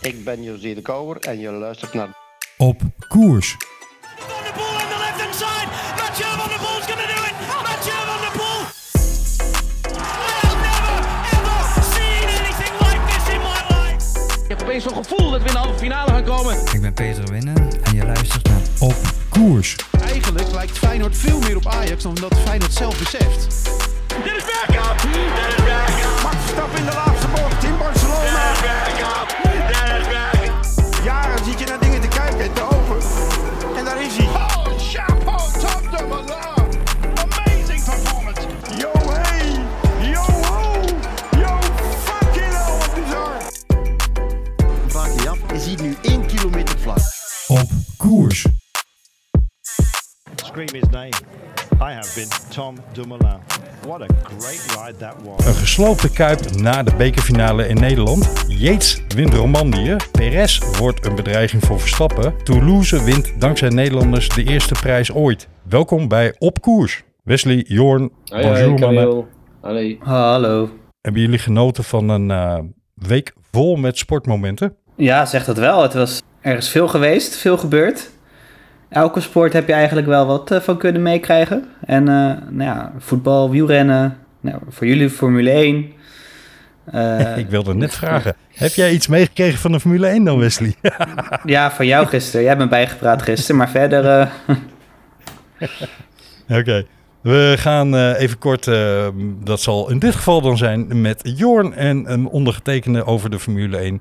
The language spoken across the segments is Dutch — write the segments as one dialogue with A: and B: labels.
A: Ik ben José de Kouwer en je luistert naar
B: Op koers.
C: Opeens zo'n gevoel dat we in de halve finale gaan komen.
B: Ik ben Peter Winnen en je luistert naar Op koers.
D: Eigenlijk lijkt Feyenoord veel meer op Ajax dan dat Feyenoord zelf beseft.
E: Dit is Bergkamp. Dit is Bergkamp.
F: Max Verstappen in de laatste bocht in Barcelona.
E: Dit is Bergkamp.
G: I have been Tom Dumoulin. What a great ride that was.
B: Een gesloopte kuip na de bekerfinale in Nederland. Yates wint Romandie. Perez wordt een bedreiging voor Verstappen. Toulouse wint dankzij Nederlanders de eerste prijs ooit. Welkom bij Op Koers. Wesley, Jorn,
H: Hoi,
B: bonjour mannen.
H: Allee.
I: Hallo.
B: Hebben jullie genoten van een eh, week vol met sportmomenten?
I: Ja, zeg dat wel. Het was ergens veel geweest, veel gebeurd. Elke sport heb je eigenlijk wel wat eh, van kunnen meekrijgen. En eh, nou ja, voetbal, wielrennen, nou, voor jullie Formule 1. Eh,
B: Ik wilde net vragen. Heb jij iets meegekregen van de Formule 1 dan, Wesley?
I: ja, van jou gisteren. Jij bent bijgepraat gisteren, maar verder... eh,
B: Oké. We gaan eh, even kort, eh, dat zal in dit geval dan zijn, met Jorn en een ondergetekende over de Formule 1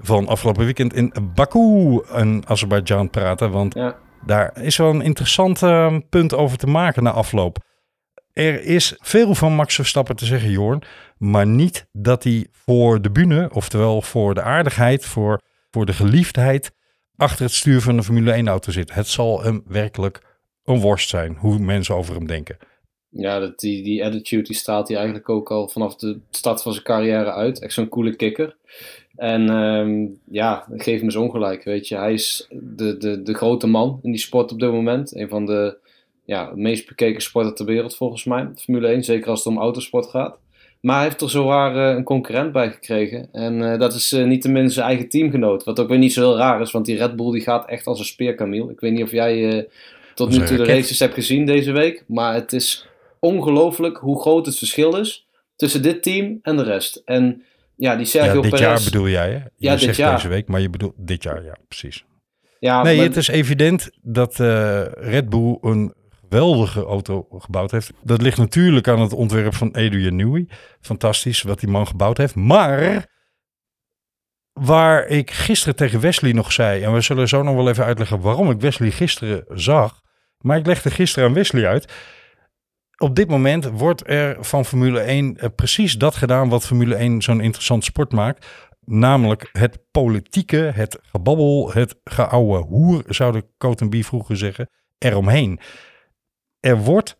B: van afgelopen weekend in Baku in Azerbeidzjan praten. Want
H: Ja.
B: Daar is wel een interessant eh, punt over te maken na afloop. Er is veel van Max Verstappen te zeggen, Jorn, maar niet dat hij voor de bühne, oftewel voor de aardigheid, voor, voor de geliefdheid, achter het stuur van een Formule 1 auto zit. Het zal hem werkelijk een worst zijn, hoe mensen over hem denken.
H: Ja, dat, die, die attitude die straalt hij eigenlijk ook al vanaf de start van zijn carrière uit. Echt zo'n coole kikker. En ehm, ja, dat geeft me zo'n ongelijk, weet je. Hij is de, de, de grote man in die sport op dit moment. Een van de ja, meest bekeken sporten ter wereld volgens mij. Formule 1, zeker als het om autosport gaat. Maar hij heeft er zowaar eh, een concurrent bij gekregen. En eh, dat is eh, niet tenminste zijn eigen teamgenoot. Wat ook weer niet zo heel raar is, want die Red Bull die gaat echt als een speer, Camille. Ik weet niet of jij tot nu toe de races hebt gezien deze week. Maar het is ongelooflijk hoe groot het verschil is tussen dit team en de rest. En ja, die Sergio
B: ja, dit
H: Perez...
B: jaar bedoel jij, hè? Je
H: Ja, dit jaar.
B: deze week, maar je bedoelt dit jaar, ja, precies.
H: Ja,
B: nee,
H: maar-
B: het is evident dat eh, Red Bull een geweldige auto gebouwd heeft. Dat ligt natuurlijk aan het ontwerp van Adrian Newey. Fantastisch wat die man gebouwd heeft. Maar waar ik gisteren tegen Wesley nog zei, en we zullen zo nog wel even uitleggen waarom ik Wesley gisteren zag. Maar ik legde gisteren aan Wesley uit. Op dit moment wordt er van Formule 1 eh, precies dat gedaan wat Formule 1 zo'n interessant sport maakt. Namelijk het politieke, het gebabbel, het geouwe hoer, zou de Cotenby vroeger zeggen, eromheen. Er wordt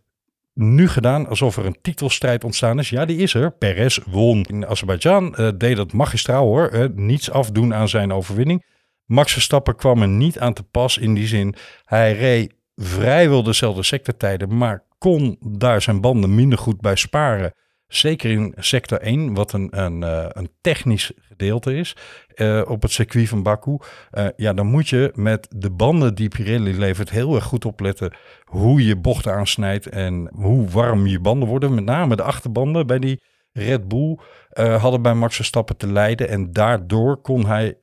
B: nu gedaan alsof er een titelstrijd ontstaan is. Ja, die is er. Perez won in Azerbeidzjan, eh, deed dat magistraal hoor. eh, niets afdoen aan zijn overwinning. Max Verstappen kwam er niet aan te pas in die zin. Hij reed vrijwel dezelfde sectortijden, maar kon daar zijn banden minder goed bij sparen. Zeker in sector 1, wat een, een, eh, een technisch gedeelte is eh, op het circuit van Baku. Eh, ja, dan moet je met de banden die Pirelli levert heel erg goed opletten hoe je bochten aansnijdt en hoe warm je banden worden. Met name de achterbanden bij die Red Bull hadden bij Max Verstappen te lijden. En daardoor kon hij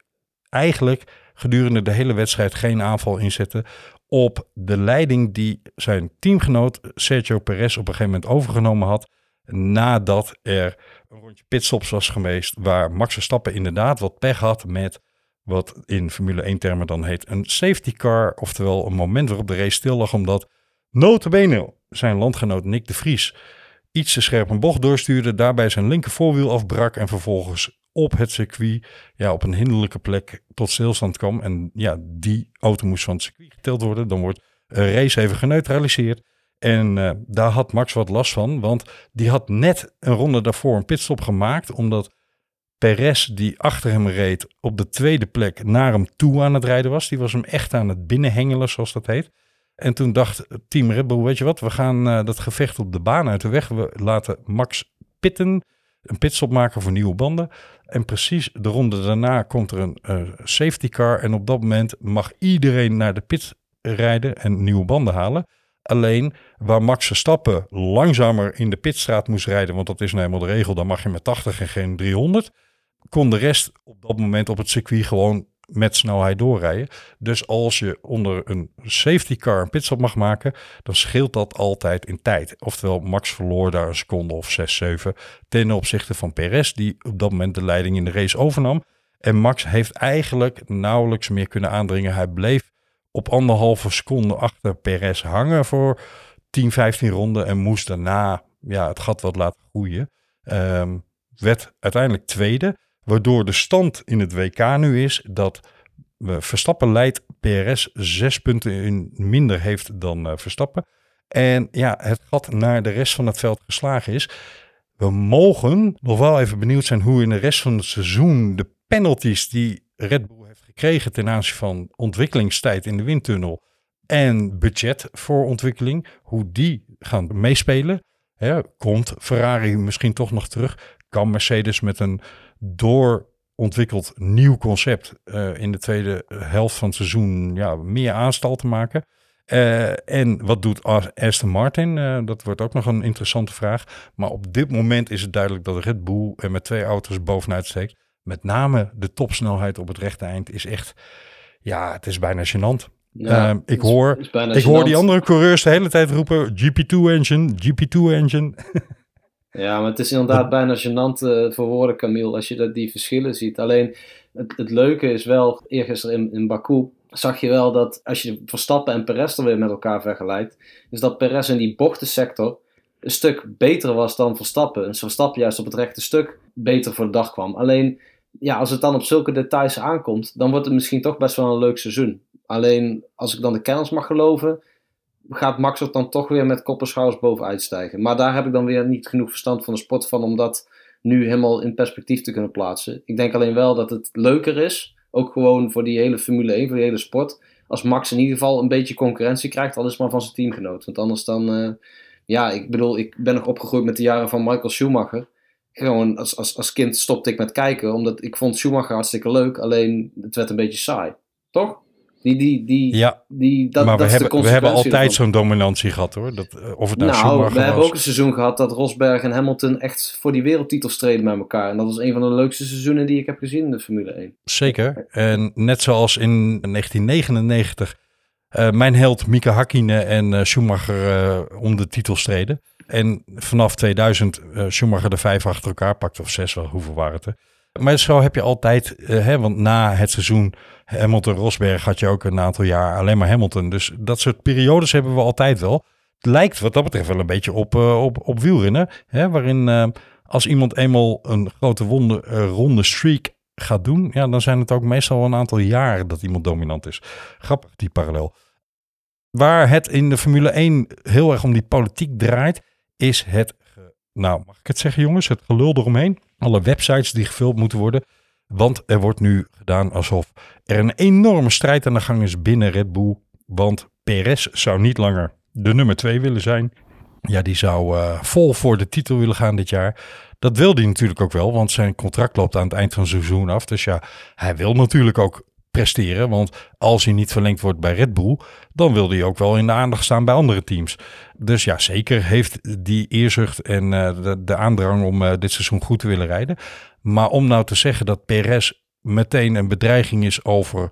B: eigenlijk gedurende de hele wedstrijd geen aanval inzetten op de leiding die zijn teamgenoot Sergio Perez op een gegeven moment overgenomen had. Nadat er een rondje pitstops was geweest waar Max Verstappen inderdaad wat pech had met wat in Formule 1 termen dan heet een safety car. Oftewel een moment waarop de race stil lag omdat notabene zijn landgenoot Nick de Vries iets te scherp een bocht doorstuurde. Daarbij zijn linker voorwiel afbrak en vervolgens op het circuit ja, op een hinderlijke plek tot stilstand kwam. En ja, die auto moest van het circuit geteld worden. Dan wordt een race even geneutraliseerd. En eh, daar had Max wat last van, want die had net een ronde daarvoor een pitstop gemaakt, omdat Perez, die achter hem reed, op de tweede plek naar hem toe aan het rijden was. Die was hem echt aan het binnenhengelen, zoals dat heet. En toen dacht Team Red Bull, weet je wat, we gaan eh, dat gevecht op de baan uit de weg. We laten Max pitten, een pitstop maken voor nieuwe banden. En precies de ronde daarna komt er een uh, safety car. En op dat moment mag iedereen naar de pit rijden en nieuwe banden halen. Alleen waar Max Verstappen langzamer in de pitstraat moest rijden, want dat is nou helemaal de regel, dan mag je met 80 en geen 300, kon de rest op dat moment op het circuit gewoon met snelheid doorrijden. Dus als je onder een safety car een pitstop mag maken, dan scheelt dat altijd in tijd. Oftewel, Max verloor daar een seconde of 6, 7 ten opzichte van Perez, die op dat moment de leiding in de race overnam. En Max heeft eigenlijk nauwelijks meer kunnen aandringen. Hij bleef op anderhalve seconde achter Perez hangen voor 10, 15 ronden en moest daarna ja, het gat wat laten groeien. Um, werd uiteindelijk tweede, waardoor de stand in het WK nu is dat Verstappen leidt, PRS zes punten in minder heeft dan uh, Verstappen. En ja, het gat naar de rest van het veld geslagen is. We mogen nog wel even benieuwd zijn hoe in de rest van het seizoen de penalties die Red Bull heeft gekregen ten aanzien van ontwikkelingstijd in de windtunnel en budget voor ontwikkeling, hoe die gaan meespelen. komt Ferrari misschien toch nog terug? Kan Mercedes met een doorontwikkeld nieuw concept uh, in de tweede helft van het seizoen ja, meer aanstal te maken? Uh, en wat doet Aston Martin? Uh, dat wordt ook nog een interessante vraag. Maar op dit moment is het duidelijk dat Red Bull er met twee auto's bovenuit steekt. Met name de topsnelheid op het rechte eind is echt, ja, het is bijna gênant. Ja, uh, ik hoor, ik hoor die andere coureurs de hele tijd roepen: GP2 engine, GP2 engine.
H: Ja, maar het is inderdaad bijna gênant uh, voor woorden, Camille, als je dat, die verschillen ziet. Alleen het, het leuke is wel, eergisteren in, in Baku zag je wel dat als je Verstappen en Perez er weer met elkaar vergelijkt, is dat Perez in die bochtensector een stuk beter was dan Verstappen. En Verstappen juist op het rechte stuk beter voor de dag kwam. Alleen ja, als het dan op zulke details aankomt, dan wordt het misschien toch best wel een leuk seizoen. Alleen als ik dan de kennis mag geloven, gaat Max er dan toch weer met kop en schouders bovenuit stijgen. Maar daar heb ik dan weer niet genoeg verstand van de sport van om dat nu helemaal in perspectief te kunnen plaatsen. Ik denk alleen wel dat het leuker is, ook gewoon voor die hele Formule 1, voor die hele sport, als Max in ieder geval een beetje concurrentie krijgt, al is maar van zijn teamgenoot. Want anders dan, uh, ja, ik bedoel, ik ben nog opgegroeid met de jaren van Michael Schumacher gewoon als, als, als kind stopte ik met kijken, omdat ik vond Schumacher hartstikke leuk, alleen het werd een beetje saai. Toch? Die, die, die,
B: ja,
H: die, dat,
B: maar
H: dat
B: we, hebben, we hebben altijd zo'n dominantie gehad hoor. Dat, eh, of het nou, nou
H: we hebben ook een seizoen gehad dat Rosberg en Hamilton echt voor die wereldtitel streden met elkaar. En dat was een van de leukste seizoenen die ik heb gezien in de Formule 1.
B: Zeker. En net zoals in 1999 uh, mijn held Mika Hakkinen en uh, Schumacher uh, om de titel streden. En vanaf 2000 Schumacher de vijf achter elkaar pakt, of zes, wel, hoeveel waren het er. Maar zo heb je altijd, hè, want na het seizoen Hamilton-Rosberg had je ook een aantal jaar alleen maar Hamilton. Dus dat soort periodes hebben we altijd wel. Het lijkt wat dat betreft wel een beetje op, op, op wielrennen. Hè, waarin als iemand eenmaal een grote ronde streak gaat doen, ja, dan zijn het ook meestal een aantal jaren dat iemand dominant is. Grappig, die parallel. Waar het in de Formule 1 heel erg om die politiek draait, is het, nou mag ik het zeggen jongens, het gelul eromheen. Alle websites die gevuld moeten worden. Want er wordt nu gedaan alsof er een enorme strijd aan de gang is binnen Red Bull. Want Perez zou niet langer de nummer 2 willen zijn. Ja, die zou uh, vol voor de titel willen gaan dit jaar. Dat wil hij natuurlijk ook wel, want zijn contract loopt aan het eind van het seizoen af. Dus ja, hij wil natuurlijk ook presteren. Want als hij niet verlengd wordt bij Red Bull, dan wil hij ook wel in de aandacht staan bij andere teams. Dus ja, zeker heeft die eerzucht en uh, de, aandrang om uh, dit seizoen goed te willen rijden. Maar om nou te zeggen dat Perez meteen een bedreiging is over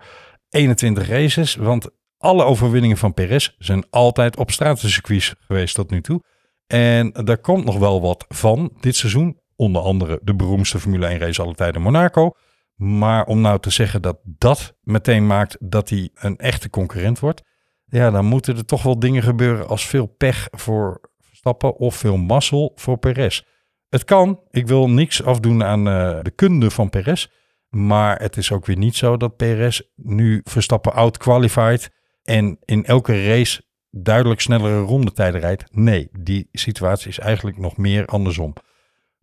B: 21 races, want alle overwinningen van Perez zijn altijd op stratencircuits geweest tot nu toe. En daar komt nog wel wat van dit seizoen. Onder andere de beroemdste Formule 1 race alle tijden Monaco. Maar om nou te zeggen dat dat meteen maakt dat hij een echte concurrent wordt. Ja, dan moeten er toch wel dingen gebeuren als veel pech voor Verstappen of veel mazzel voor Perez. Het kan, ik wil niks afdoen aan uh, de kunde van Perez. Maar het is ook weer niet zo dat Perez nu Verstappen out-qualified en in elke race duidelijk snellere rondetijden rijdt. Nee, die situatie is eigenlijk nog meer andersom.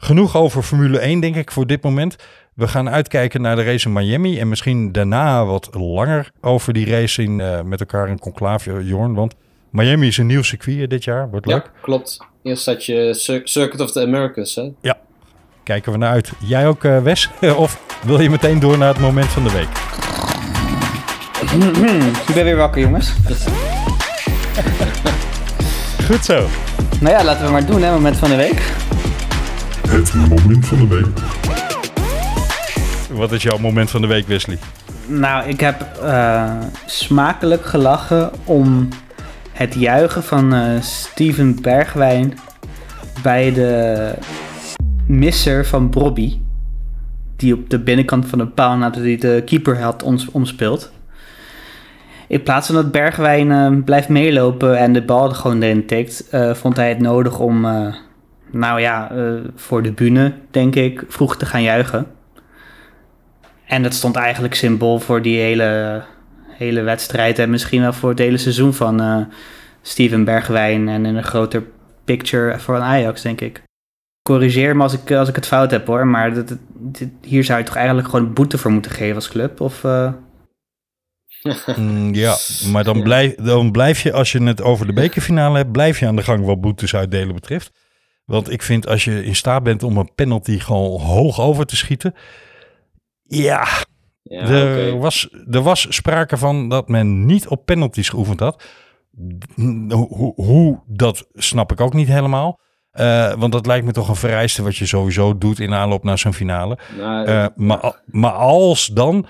B: Genoeg over Formule 1, denk ik, voor dit moment. We gaan uitkijken naar de race in Miami. En misschien daarna wat langer over die race in, uh, met elkaar in conclave, Jorn. Want Miami is een nieuw circuit dit jaar. Wordt leuk.
H: Ja, klopt. Eerst had je Circuit of the Americas, hè?
B: Ja. kijken we naar uit. Jij ook, eh, Wes? of wil je meteen door naar het moment van de week?
I: Ik ben weer wakker, jongens.
B: Goed zo.
I: Nou ja, laten we maar doen, hè, moment van de week.
J: Het moment van de week.
B: Wat is jouw moment van de week, Wesley?
I: Nou, ik heb eh, smakelijk gelachen om het juichen van eh, Steven Bergwijn bij de misser van Bobby. Die op de binnenkant van de paal nadat hij de keeper had ons omspeeld. In plaats van dat Bergwijn eh, blijft meelopen en de bal er gewoon erin tikt, eh, vond hij het nodig om, eh, nou ja, eh, voor de bühne, denk ik, vroeg te gaan juichen. En dat stond eigenlijk symbool voor die hele, hele wedstrijd en misschien wel voor het hele seizoen van eh, Steven Bergwijn en in een groter picture voor Ajax, denk ik. Corrigeer me als ik, als ik het fout heb hoor, maar dit, dit- hier zou je toch eigenlijk gewoon een boete voor moeten geven als club? Of, eh,
B: Mm, ja, maar dan blijf, dan blijf je, als je het over de bekerfinale hebt, blijf je aan de gang wat boetes uitdelen betreft. Want ik vind als je in staat bent om een penalty gewoon hoog over te schieten. Ja,
H: Ja,
B: er, was, er was sprake van dat men niet op penalties geoefend had. Hoe, hoe, dat snap ik ook niet helemaal. Eh, want dat lijkt me toch een vereiste wat je sowieso doet in aanloop naar zo'n finale.
H: Nou,
B: Eh, maar, maar als dan,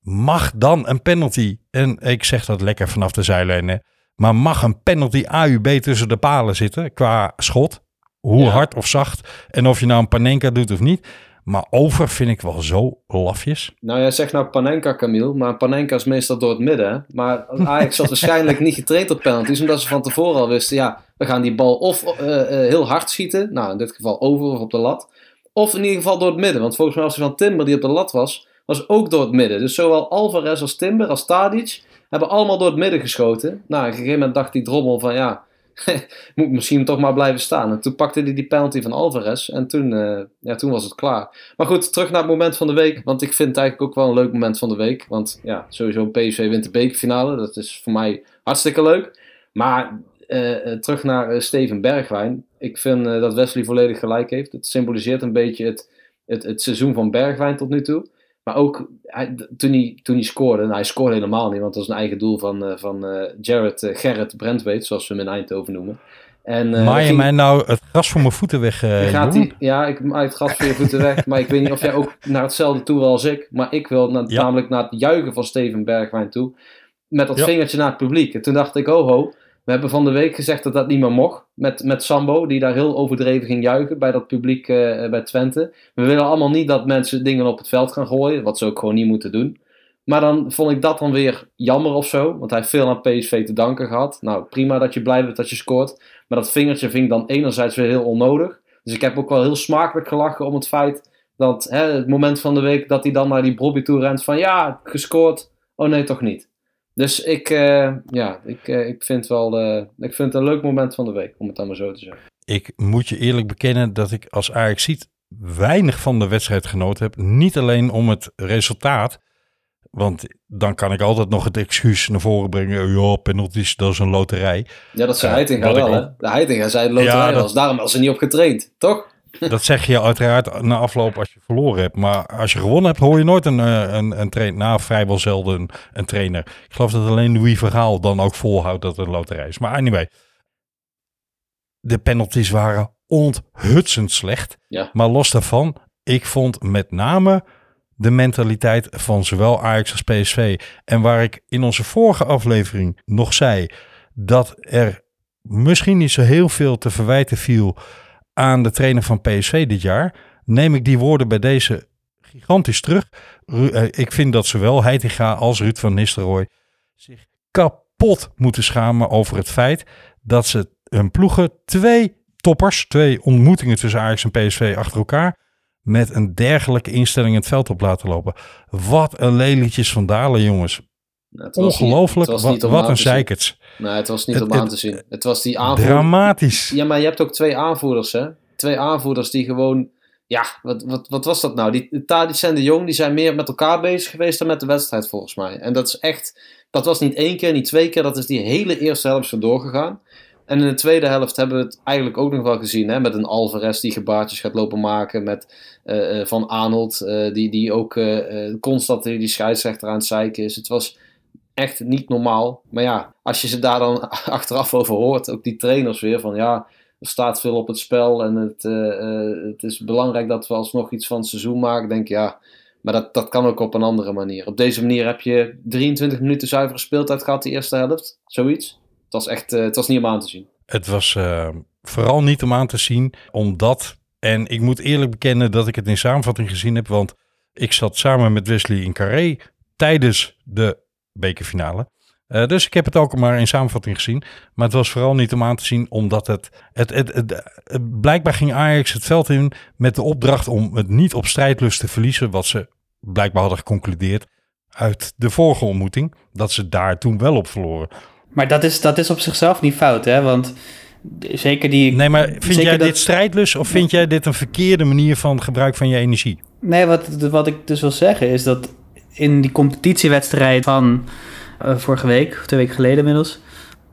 B: mag dan een penalty, en ik zeg dat lekker vanaf de zijlijn, hè, maar mag een penalty AUB tussen de palen zitten qua schot, hoe
H: Ja.
B: hard of zacht, en of je nou een Panenka doet of niet. Maar over vind ik wel zo lafjes.
H: Nou, jij zegt nou Panenka, Camille, maar Panenka is meestal door het midden. hè. Maar Ajax had waarschijnlijk niet getraind op penalties, omdat ze van tevoren al wisten, ja, we gaan die bal of eh, eh, heel hard schieten, nou in dit geval over of op de lat, of in ieder geval door het midden. Want volgens mij was er van Timber die op de lat was, was ook door het midden. Dus zowel Alvarez als Timber als Tadic hebben allemaal door het midden geschoten. Nou, op een gegeven moment dacht die drommel van, ja, moet misschien toch maar blijven staan. En toen pakte hij die penalty van Alvarez en toen, eh, ja, toen was het klaar. Maar goed, terug naar het moment van de week. Want ik vind het eigenlijk ook wel een leuk moment van de week. Want ja, sowieso PSV wint de bekerfinale. Dat is voor mij hartstikke leuk. Maar eh, eh, terug naar Steven Bergwijn. Ik vind dat Wesley volledig gelijk heeft. Het symboliseert een beetje het, het, het seizoen van Bergwijn tot nu toe. Maar ook hij, toen, hij, toen hij scoorde, nou hij scoorde helemaal niet, want dat was een eigen doel van, eh, van eh, Jared eh, Gerrit Brentweet, zoals we hem in Eindhoven noemen. En, eh,
B: Maai je
H: ging-
B: mij nou het gras voor mijn voeten weg,
H: gaat hij, ja, ik maak het gat voor je voeten weg. Maar ik weet niet of jij ook naar hetzelfde toe wil als ik. Maar ik wil na-
B: Ja.
H: namelijk naar het juichen van Steven Bergwijn toe. Met dat
B: Ja.
H: vingertje naar het publiek. En toen dacht ik, oh ho. We hebben van de week gezegd dat dat niet meer mocht. Met, met Sambo, die daar heel overdreven ging juichen bij dat publiek eh, bij Twente. We willen allemaal niet dat mensen dingen op het veld gaan gooien. Wat ze ook gewoon niet moeten doen. Maar dan vond ik dat dan weer jammer of zo. Want hij heeft veel aan PSV te danken gehad. Nou, prima dat je blij bent dat je scoort. Maar dat vingertje vind ik dan enerzijds weer heel onnodig. Dus ik heb ook wel heel smakelijk gelachen om het feit dat hè, het moment van de week dat hij dan naar die Bobby toe rent van ja, gescoord. Oh nee, toch niet. Dus ik, eh, ja, ik, eh, ik vind wel eh, ik vind het een leuk moment van de week, om het dan maar zo te zeggen.
B: Ik moet je eerlijk bekennen dat ik als Ajax ziet weinig van de wedstrijd genoten heb. Niet alleen om het resultaat. Want dan kan ik altijd nog het excuus naar voren brengen. Ja, penalties, dat is een loterij.
H: Ja, dat zei Heitinga wel, hè? De Heitinga zei de loterij
B: Ja, dat-
H: was, daarom was ze niet op getraind, toch?
B: Dat zeg je uiteraard na afloop als je verloren hebt. Maar als je gewonnen hebt, hoor je nooit een, eh, een, een trainer. Nou, vrijwel zelden een, trainer. Ik geloof dat alleen Louis Vergaal dan ook volhoudt dat het een loterij is. Maar anyway. De penalties waren onthutsend slecht.
H: Ja.
B: Maar los daarvan, ik vond met name de mentaliteit van zowel Ajax als PSV. En waar ik in onze vorige aflevering nog zei dat er misschien niet zo heel veel te verwijten viel aan de trainer van PSV dit jaar, neem ik die woorden bij deze gigantisch terug. Ru- eh, Ik vind dat zowel Heitinga als Ruud van Nistelrooy zich kapot moeten schamen over het feit dat ze hun ploegen twee toppers, twee ontmoetingen tussen Ajax en PSV achter elkaar, met een dergelijke instelling het veld op laten lopen. Wat een lelietjes van Dalen, jongens.
H: Het was niet-
B: Ongelooflijk,
H: het was
B: wat,
H: niet
B: wat een zeikerts.
H: Nee, het was niet
B: Het-
H: om aan te zien. Het was die aanvoer.
B: Dramatisch.
H: Ja, maar je hebt ook twee aanvoerders, hè? Twee aanvoerders die gewoon. Ja, wat, wat, wat was dat nou? Die Tadic en de Jong die zijn meer met elkaar bezig geweest dan met de wedstrijd, volgens mij. En dat is echt. Dat was niet één keer, niet twee keer. Dat is die hele eerste helft zo doorgegaan. En in de tweede helft hebben we het eigenlijk ook nog wel gezien. Hè? Met een Alvarez die gebaartjes gaat lopen maken. Met uh, uh, Van Arnold, uh, die, die ook constant die scheidsrechter aan het zeiken is. Het was echt niet normaal. Maar ja, als je ze daar dan achteraf over hoort, ook die trainers weer van ja, er staat veel op het spel en het, het is belangrijk dat we alsnog iets van het seizoen maken. Denk ja, maar dat, dat kan ook op een andere manier. Op deze manier heb je 23 minuten zuivere speeltijd gehad, die eerste helft. Zoiets. Het was echt, het was niet om aan te zien.
B: Het was vooral niet om aan te zien, omdat, en ik moet eerlijk bekennen dat ik het in samenvatting gezien heb, want ik zat samen met Wesley in Carré tijdens de bekerfinale. Uh, dus ik heb het ook maar in samenvatting gezien. Maar het was vooral niet om aan te zien, omdat het, het, het, het, blijkbaar ging Ajax het veld in met de opdracht om het niet op strijdlust te verliezen, wat ze blijkbaar hadden geconcludeerd uit de vorige ontmoeting, dat ze daar toen wel op verloren.
I: Maar dat is, dat is op zichzelf niet fout, hè? Want zeker die.
B: Nee, maar vind jij dit strijdlust of vind jij dit een verkeerde manier van gebruik van je energie?
I: Nee, wat, wat ik dus wil zeggen is dat in die competitiewedstrijd van uh, vorige week, of twee weken geleden inmiddels,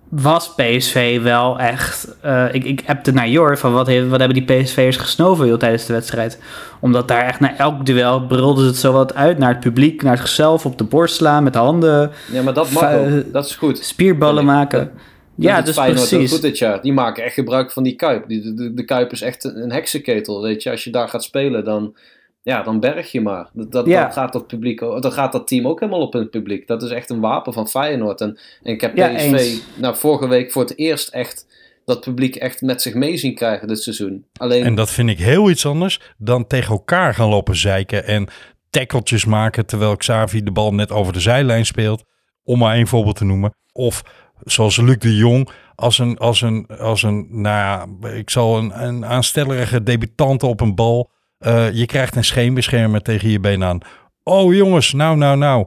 I: was PSV wel echt. Uh, ik, ik appte naar Jor van wat, heeft, wat hebben die PSV'ers gesnoven joh, tijdens de wedstrijd. Omdat daar echt na elk duel brulde het zo wat uit naar het publiek, naar zichzelf, op de borst slaan met de handen.
H: Ja, maar dat mag ook. Dat is goed.
I: Spierballen maken. Ja, dus precies.
H: Goed dit jaar. Die maken echt gebruik van die kuip. Die, de, de, kuip is echt een heksenketel, weet je. Als je daar gaat spelen, dan, ja, dan berg je maar. Dat, dat,
I: Ja.
H: Dan, gaat dat publiek, dan gaat dat team ook helemaal op het publiek. Dat is echt een wapen van Feyenoord. En, en ik heb
I: Ja,
H: PSV
I: eens.
H: nou, vorige week voor het eerst echt dat publiek echt met zich mee zien krijgen dit seizoen. Alleen,
B: En dat vind ik heel iets anders dan tegen elkaar gaan lopen zeiken en tackeltjes maken terwijl Xavi de bal net over de zijlijn speelt. Om maar één voorbeeld te noemen. Of zoals Luc de Jong als een, als een, als een nou ja, ik zal een, een aanstellerige debutante op een bal. Eh, je krijgt een scheenbeschermer tegen je been aan. Oh jongens, nou, nou, nou.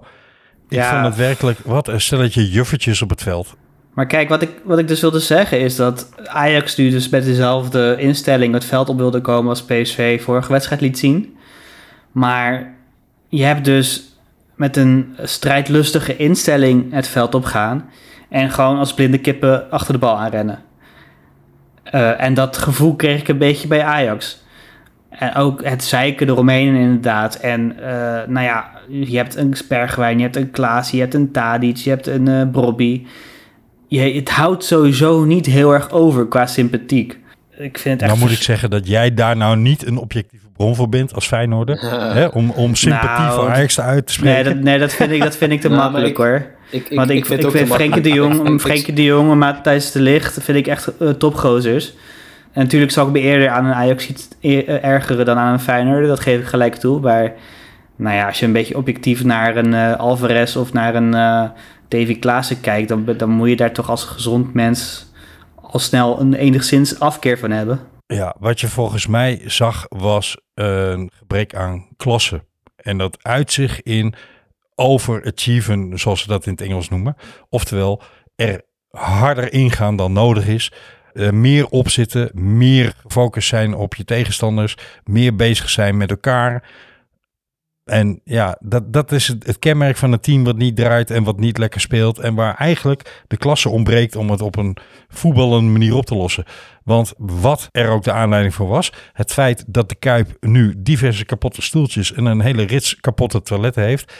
B: Ik
I: Ja.
B: vond het werkelijk, wat een stelletje juffertjes op het veld.
I: Maar kijk, wat ik, wat ik dus wilde zeggen is dat Ajax nu dus met dezelfde instelling het veld op wilde komen als PSV vorige wedstrijd liet zien. Maar je hebt dus met een strijdlustige instelling het veld op gaan en gewoon als blinde kippen achter de bal aanrennen. Eh, en dat gevoel kreeg ik een beetje bij Ajax. En ook het zeiken eromheen inderdaad. En eh, nou ja, je hebt een Bergwijn, je hebt een Klaas, je hebt een Tadic, je hebt een Brobby. Je, het houdt sowieso niet heel erg over qua sympathiek. Ik vind het echt...
B: Nou moet ik zeggen dat jij daar nou niet een objectieve bron voor bent als Feyenoorder. hè, om, om sympathie
I: Nou,
B: voor Ajax uit te spreken.
I: Nee, dat, nee dat, vind ik, dat vind ik te
H: Nou,
I: makkelijk
H: ik-
I: hoor.
H: ik, ik,
I: Want ik,
H: ik vind
I: vind Frenkie de. Jong, Frenkie de Jong en Matthijs de Ligt vind ik echt uh, topgozers. En natuurlijk zal ik me eerder aan een Ajax ergeren dan aan een Feyenoord. Dat geef ik gelijk toe. Maar nou ja, als je een beetje objectief naar een eh, Alvarez of naar een eh Davy Klaassen kijkt, dan, dan moet je daar toch als gezond mens al snel een enigszins afkeer van hebben.
B: Ja, wat je volgens mij zag was een gebrek aan klasse. En dat uit zich in overachieven, zoals ze dat in het Engels noemen. Oftewel, er harder ingaan dan nodig is. Eh, meer opzitten, meer gefocust zijn op je tegenstanders, meer bezig zijn met elkaar. En ja, dat, dat is het, het kenmerk van een team wat niet draait en wat niet lekker speelt. En waar eigenlijk de klasse ontbreekt om het op een voetballende manier op te lossen. Want wat er ook de aanleiding voor was, het feit dat de Kuip nu diverse kapotte stoeltjes en een hele rits kapotte toiletten heeft.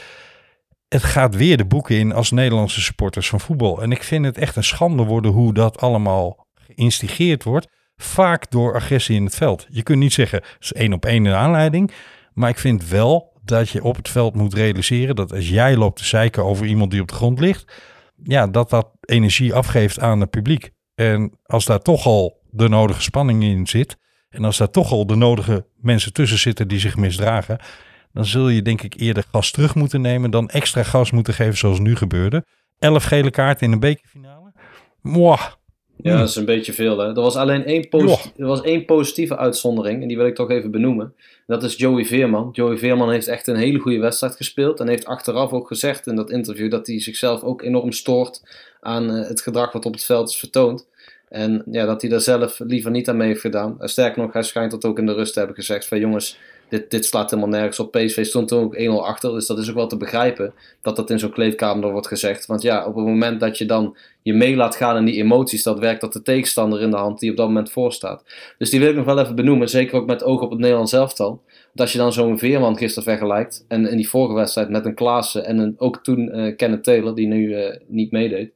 B: Het gaat weer de boeken in als Nederlandse supporters van voetbal. En ik vind het echt een schande worden hoe dat allemaal geïnstigeerd wordt. Vaak door agressie in het veld. Je kunt niet zeggen, het is één op één een aanleiding. Maar ik vind wel dat je op het veld moet realiseren dat als jij loopt te zeiken over iemand die op de grond ligt, ja, dat dat energie afgeeft aan het publiek. En als daar toch al de nodige spanning in zit, en als daar toch al de nodige mensen tussen zitten die zich misdragen, dan zul je denk ik eerder gas terug moeten nemen dan extra gas moeten geven zoals nu gebeurde. Elf gele kaarten in een bekerfinale. Mwah.
H: Ja, dat is een beetje veel. Hè? Er was alleen één, er was één positieve uitzondering. En die wil ik toch even benoemen. Dat is Joey Veerman. Joey Veerman heeft echt een hele goede wedstrijd gespeeld. En heeft achteraf ook gezegd in dat interview dat hij zichzelf ook enorm stoort aan eh, het gedrag wat op het veld is vertoond. En ja, dat hij daar zelf liever niet aan mee heeft gedaan. Sterker nog, hij schijnt dat ook in de rust te hebben gezegd van jongens, dit, dit slaat helemaal nergens op. PSV stond toen ook 1-0 achter, dus dat is ook wel te begrijpen dat dat in zo'n kleedkamer wordt gezegd. Want ja, op het moment dat je dan je mee laat gaan in die emoties, dat werkt dat de tegenstander in de hand die op dat moment voorstaat. Dus die wil ik nog wel even benoemen, zeker ook met oog op het Nederlands elftal. Want als je dan zo'n Veerman gisteren vergelijkt, en in die vorige wedstrijd met een Klaassen en een, ook toen eh Kenneth Taylor, die nu eh, niet meedeed,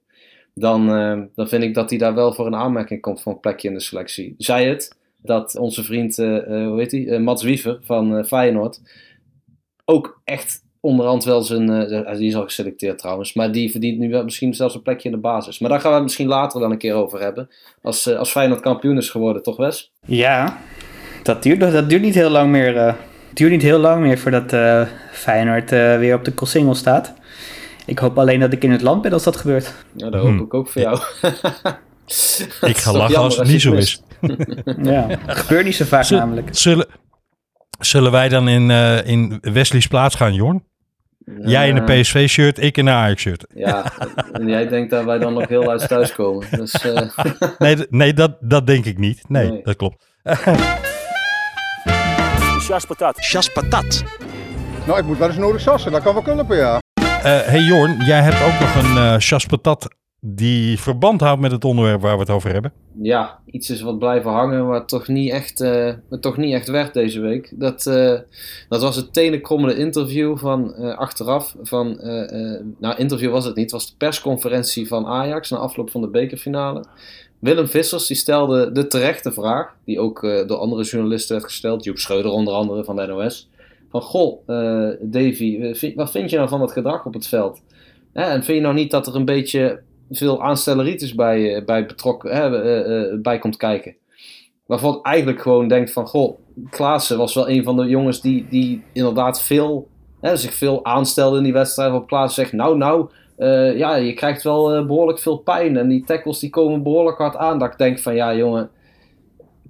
H: dan, eh, dan vind ik dat hij daar wel voor een aanmerking komt voor een plekje in de selectie. Zij het dat onze vriend, eh, eh, hoe heet hij, Eh, Mats Wiever van eh, Feyenoord, ook echt onderhand wel zijn, eh, die is al geselecteerd trouwens, maar die verdient nu wel misschien zelfs een plekje in de basis. Maar daar gaan we het misschien later wel een keer over hebben, als, eh, als Feyenoord kampioen is geworden, toch Wes?
I: Ja, dat duurt, dat duurt niet heel lang meer. eh, het duurt niet heel lang meer voordat eh, Feyenoord eh, weer op de Koolsingel staat. Ik hoop alleen dat ik in het land ben als dat gebeurt.
H: Ja, dat hoop
B: Hmm.
H: ik ook voor jou.
B: Ik ga lachen als het niet zo is.
I: ja, dat gebeurt niet zo vaak namelijk.
B: Zullen, zullen wij dan in, eh, in Wesley's plaats gaan, Jorn? Jij in een. PSV-shirt, ik in een Ajax-shirt.
H: Ja, en jij denkt dat wij dan nog heel uit thuis komen. Dus, eh,
B: Nee, nee dat, dat denk ik niet. Nee,
H: Nee.
B: dat klopt.
K: Sjas patat.
A: Chas patat.
L: Nou, ik moet wel eens nodig sassen. Dat kan wel kunnen, ja.
B: Eh, hey Jorn, jij hebt ook nog een eh chas patat die verband houdt met het onderwerp waar we het over hebben.
H: ja, iets is wat blijven hangen, maar toch niet echt, wat toch niet echt werd deze week. Dat, eh, dat was het tenenkrommende interview van eh, achteraf. Van, nou, interview was het niet. Het was de persconferentie van Ajax na afloop van de bekerfinale. Willem Vissers die stelde de terechte vraag, die ook door andere journalisten werd gesteld. Joep Schreuder onder andere van de NOS. Van, goh, Davy, wat vind je nou van dat gedrag op het veld? En vind je nou niet dat er een beetje veel aanstelleritis bij, eh, bij betrokken, hè, eh, eh, bij komt kijken? Waarvan ik eigenlijk gewoon denk van, goh, Klaassen was wel een van de jongens die, die inderdaad veel, hè, zich veel aanstelde in die wedstrijd. Waarop Klaassen zegt, nou, nou, ja, je krijgt wel eh, behoorlijk veel pijn. En die tackles die komen behoorlijk hard aan. Dat ik denk van, ja jongen,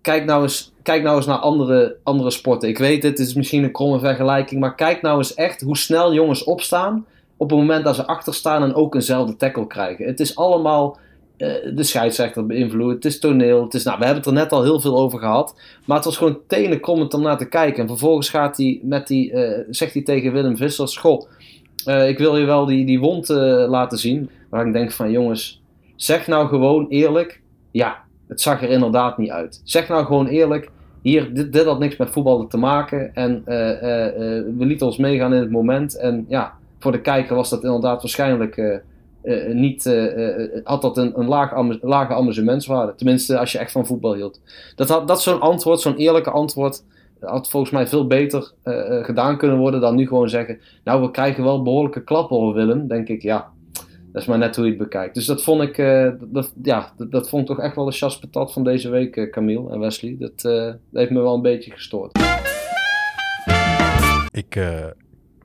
H: kijk nou eens, kijk nou eens naar andere, andere sporten. Ik weet, het is misschien een kromme vergelijking, maar kijk nou eens echt hoe snel jongens opstaan op het moment dat ze achter staan en ook eenzelfde tackle krijgen. Het is allemaal eh, de scheidsrechter beïnvloed, het is toneel, het is, nou, we hebben het er net al heel veel over gehad, maar het was gewoon tenenkrommend om naar te kijken. En vervolgens gaat hij met die, eh, zegt hij tegen Willem Vissers, goh, eh, ik wil je wel die, die wond laten zien. Waar ik denk van, jongens, zeg nou gewoon eerlijk, ja, het zag er inderdaad niet uit. Zeg nou gewoon eerlijk, hier, dit, had niks met voetballen te maken. En we lieten ons meegaan in het moment. En ja, voor de kijker was dat inderdaad waarschijnlijk eh, eh, niet, eh, had dat een, een laag, lage amusementswaarde. Tenminste, als je echt van voetbal hield. Dat, dat zo'n antwoord, zo'n eerlijke antwoord, had volgens mij veel beter gedaan kunnen worden dan nu gewoon zeggen, nou, we krijgen wel behoorlijke klappen hoor, Willem. Denk ik, ja, dat is maar net hoe je het bekijkt. Dus dat vond ik, dat, ja, dat, vond ik toch echt wel de chas patat van deze week, Camille en Wesley. Dat, dat heeft me wel een beetje gestoord.
B: Ik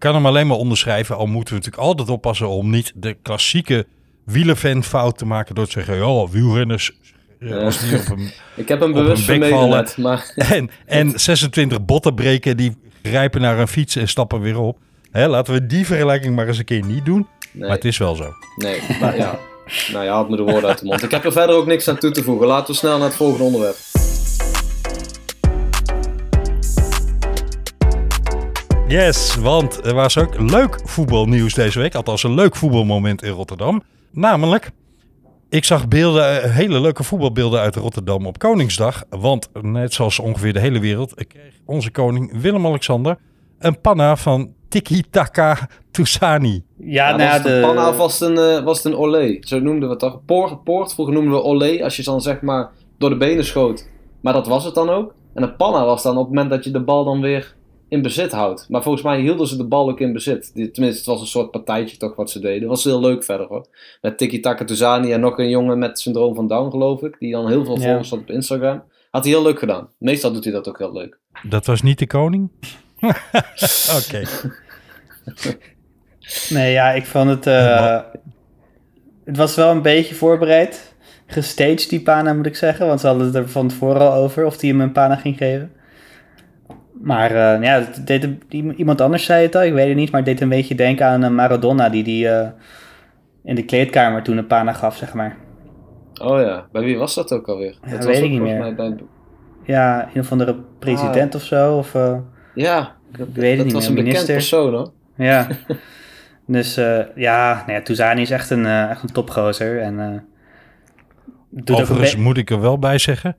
B: kan hem alleen maar onderschrijven, al moeten we natuurlijk altijd oppassen om niet de klassieke wielerfan fout te maken door te zeggen, ja, wielrenners, eh, als die op een,
H: Ik heb hem bewust vermeden net, maar...
B: en, en 26 botten breken, die grijpen naar een fiets en stappen weer op. Hè, laten we die vergelijking maar eens een keer niet doen.
H: Nee.
B: Maar het is wel zo.
H: Nee, maar ja. Nou, je haalt me de woorden uit de mond. Ik heb er verder ook niks aan toe te voegen. Laten we snel naar het volgende onderwerp.
B: Yes, want er was ook leuk voetbalnieuws deze week. Althans, een leuk voetbalmoment in Rotterdam. Namelijk, ik zag beelden, eh, hele leuke voetbalbeelden uit Rotterdam op Koningsdag. Want net zoals ongeveer de hele wereld kreeg onze koning Willem-Alexander een panna van Tiki Taka Toussani.
I: Ja,
H: Ja,
I: nou,
H: was
I: de-
H: panna of was het een, eh, was het een olé? Zo noemden we het toch? Poort, poort vroeger noemden we olé als je ze dan zeg maar door de benen schoot. Maar dat was het dan ook. En een panna was dan op het moment dat je de bal dan weer in bezit houdt. Maar volgens mij hielden ze de bal ook in bezit. Tenminste, het was een soort partijtje toch wat ze deden. Dat was heel leuk verder hoor. Met Tiki Taka Touzani en nog een jongen met syndroom van Down geloof ik. Die dan heel veel
I: Ja.
H: volgers had op Instagram. Had hij heel leuk gedaan. Meestal doet hij dat ook heel leuk.
B: Dat was niet de koning? Oké.
I: Nee, ja, ik vond het... eh, het was wel een beetje voorbereid. Gestaged, die Pana, moet ik zeggen. Want ze hadden het er van tevoren al over of hij hem een Pana ging geven. Maar eh, ja, het deed hem- iemand anders zei het al, ik weet het niet. Maar het deed een beetje denken aan eh, Maradona, die die eh, in de kleedkamer toen een Pana gaf, zeg maar.
H: Oh ja, bij wie was dat ook alweer?
I: Ja,
H: dat
I: weet
H: was
I: ik
H: ook
I: niet
H: volgens
I: meer.
H: bij...
I: Ja, een of andere president
H: Ah.
I: of zo. Of, eh,
H: Ja, dat,
I: Ik weet het
H: dat
I: niet
H: was
I: meer,
H: een bekend
I: minister.
H: persoon hoor.
I: Ja. dus eh, ja, nou ja, Touzani is echt een, echt een topgozer. En, eh doet ook een
B: Overigens moet ik er wel bij zeggen,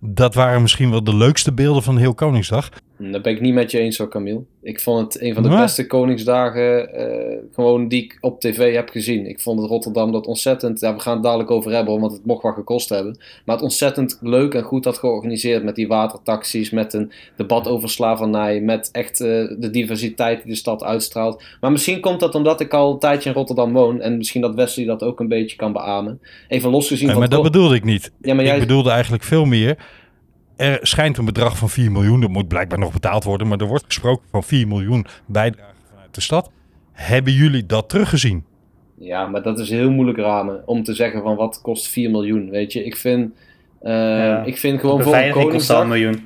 B: dat waren misschien wel de leukste beelden van heel Koningsdag.
H: Dat ben ik niet met je eens hoor, Camille. Ik vond het een van de beste Koningsdagen eh, gewoon die ik op tv heb gezien. Ik vond het Rotterdam dat ontzettend, ja, we gaan het dadelijk over hebben, want het mocht wat gekost hebben. Maar het ontzettend leuk en goed had georganiseerd met die watertaxis, met een debat over slavernij, met echt eh, de diversiteit die de stad uitstraalt. Maar misschien komt dat omdat ik al een tijdje in Rotterdam woon en misschien dat Wesley dat ook een beetje kan beamen. Even losgezien
B: Nee,
H: van
B: maar dat bedoelde ik niet.
H: Ja, maar jij-
B: Ik bedoelde eigenlijk veel meer. Er schijnt een bedrag van 4 miljoen, dat moet blijkbaar nog betaald worden, maar er wordt gesproken van 4 miljoen bijdrage vanuit de stad. Hebben jullie dat teruggezien?
H: Ja, maar dat is heel moeilijk ramen om te zeggen van wat kost 4 miljoen, weet je. Ik vind, eh,
I: Ja.
H: ik vind gewoon voor een
I: kost
H: Koningsdag...
I: een miljoen.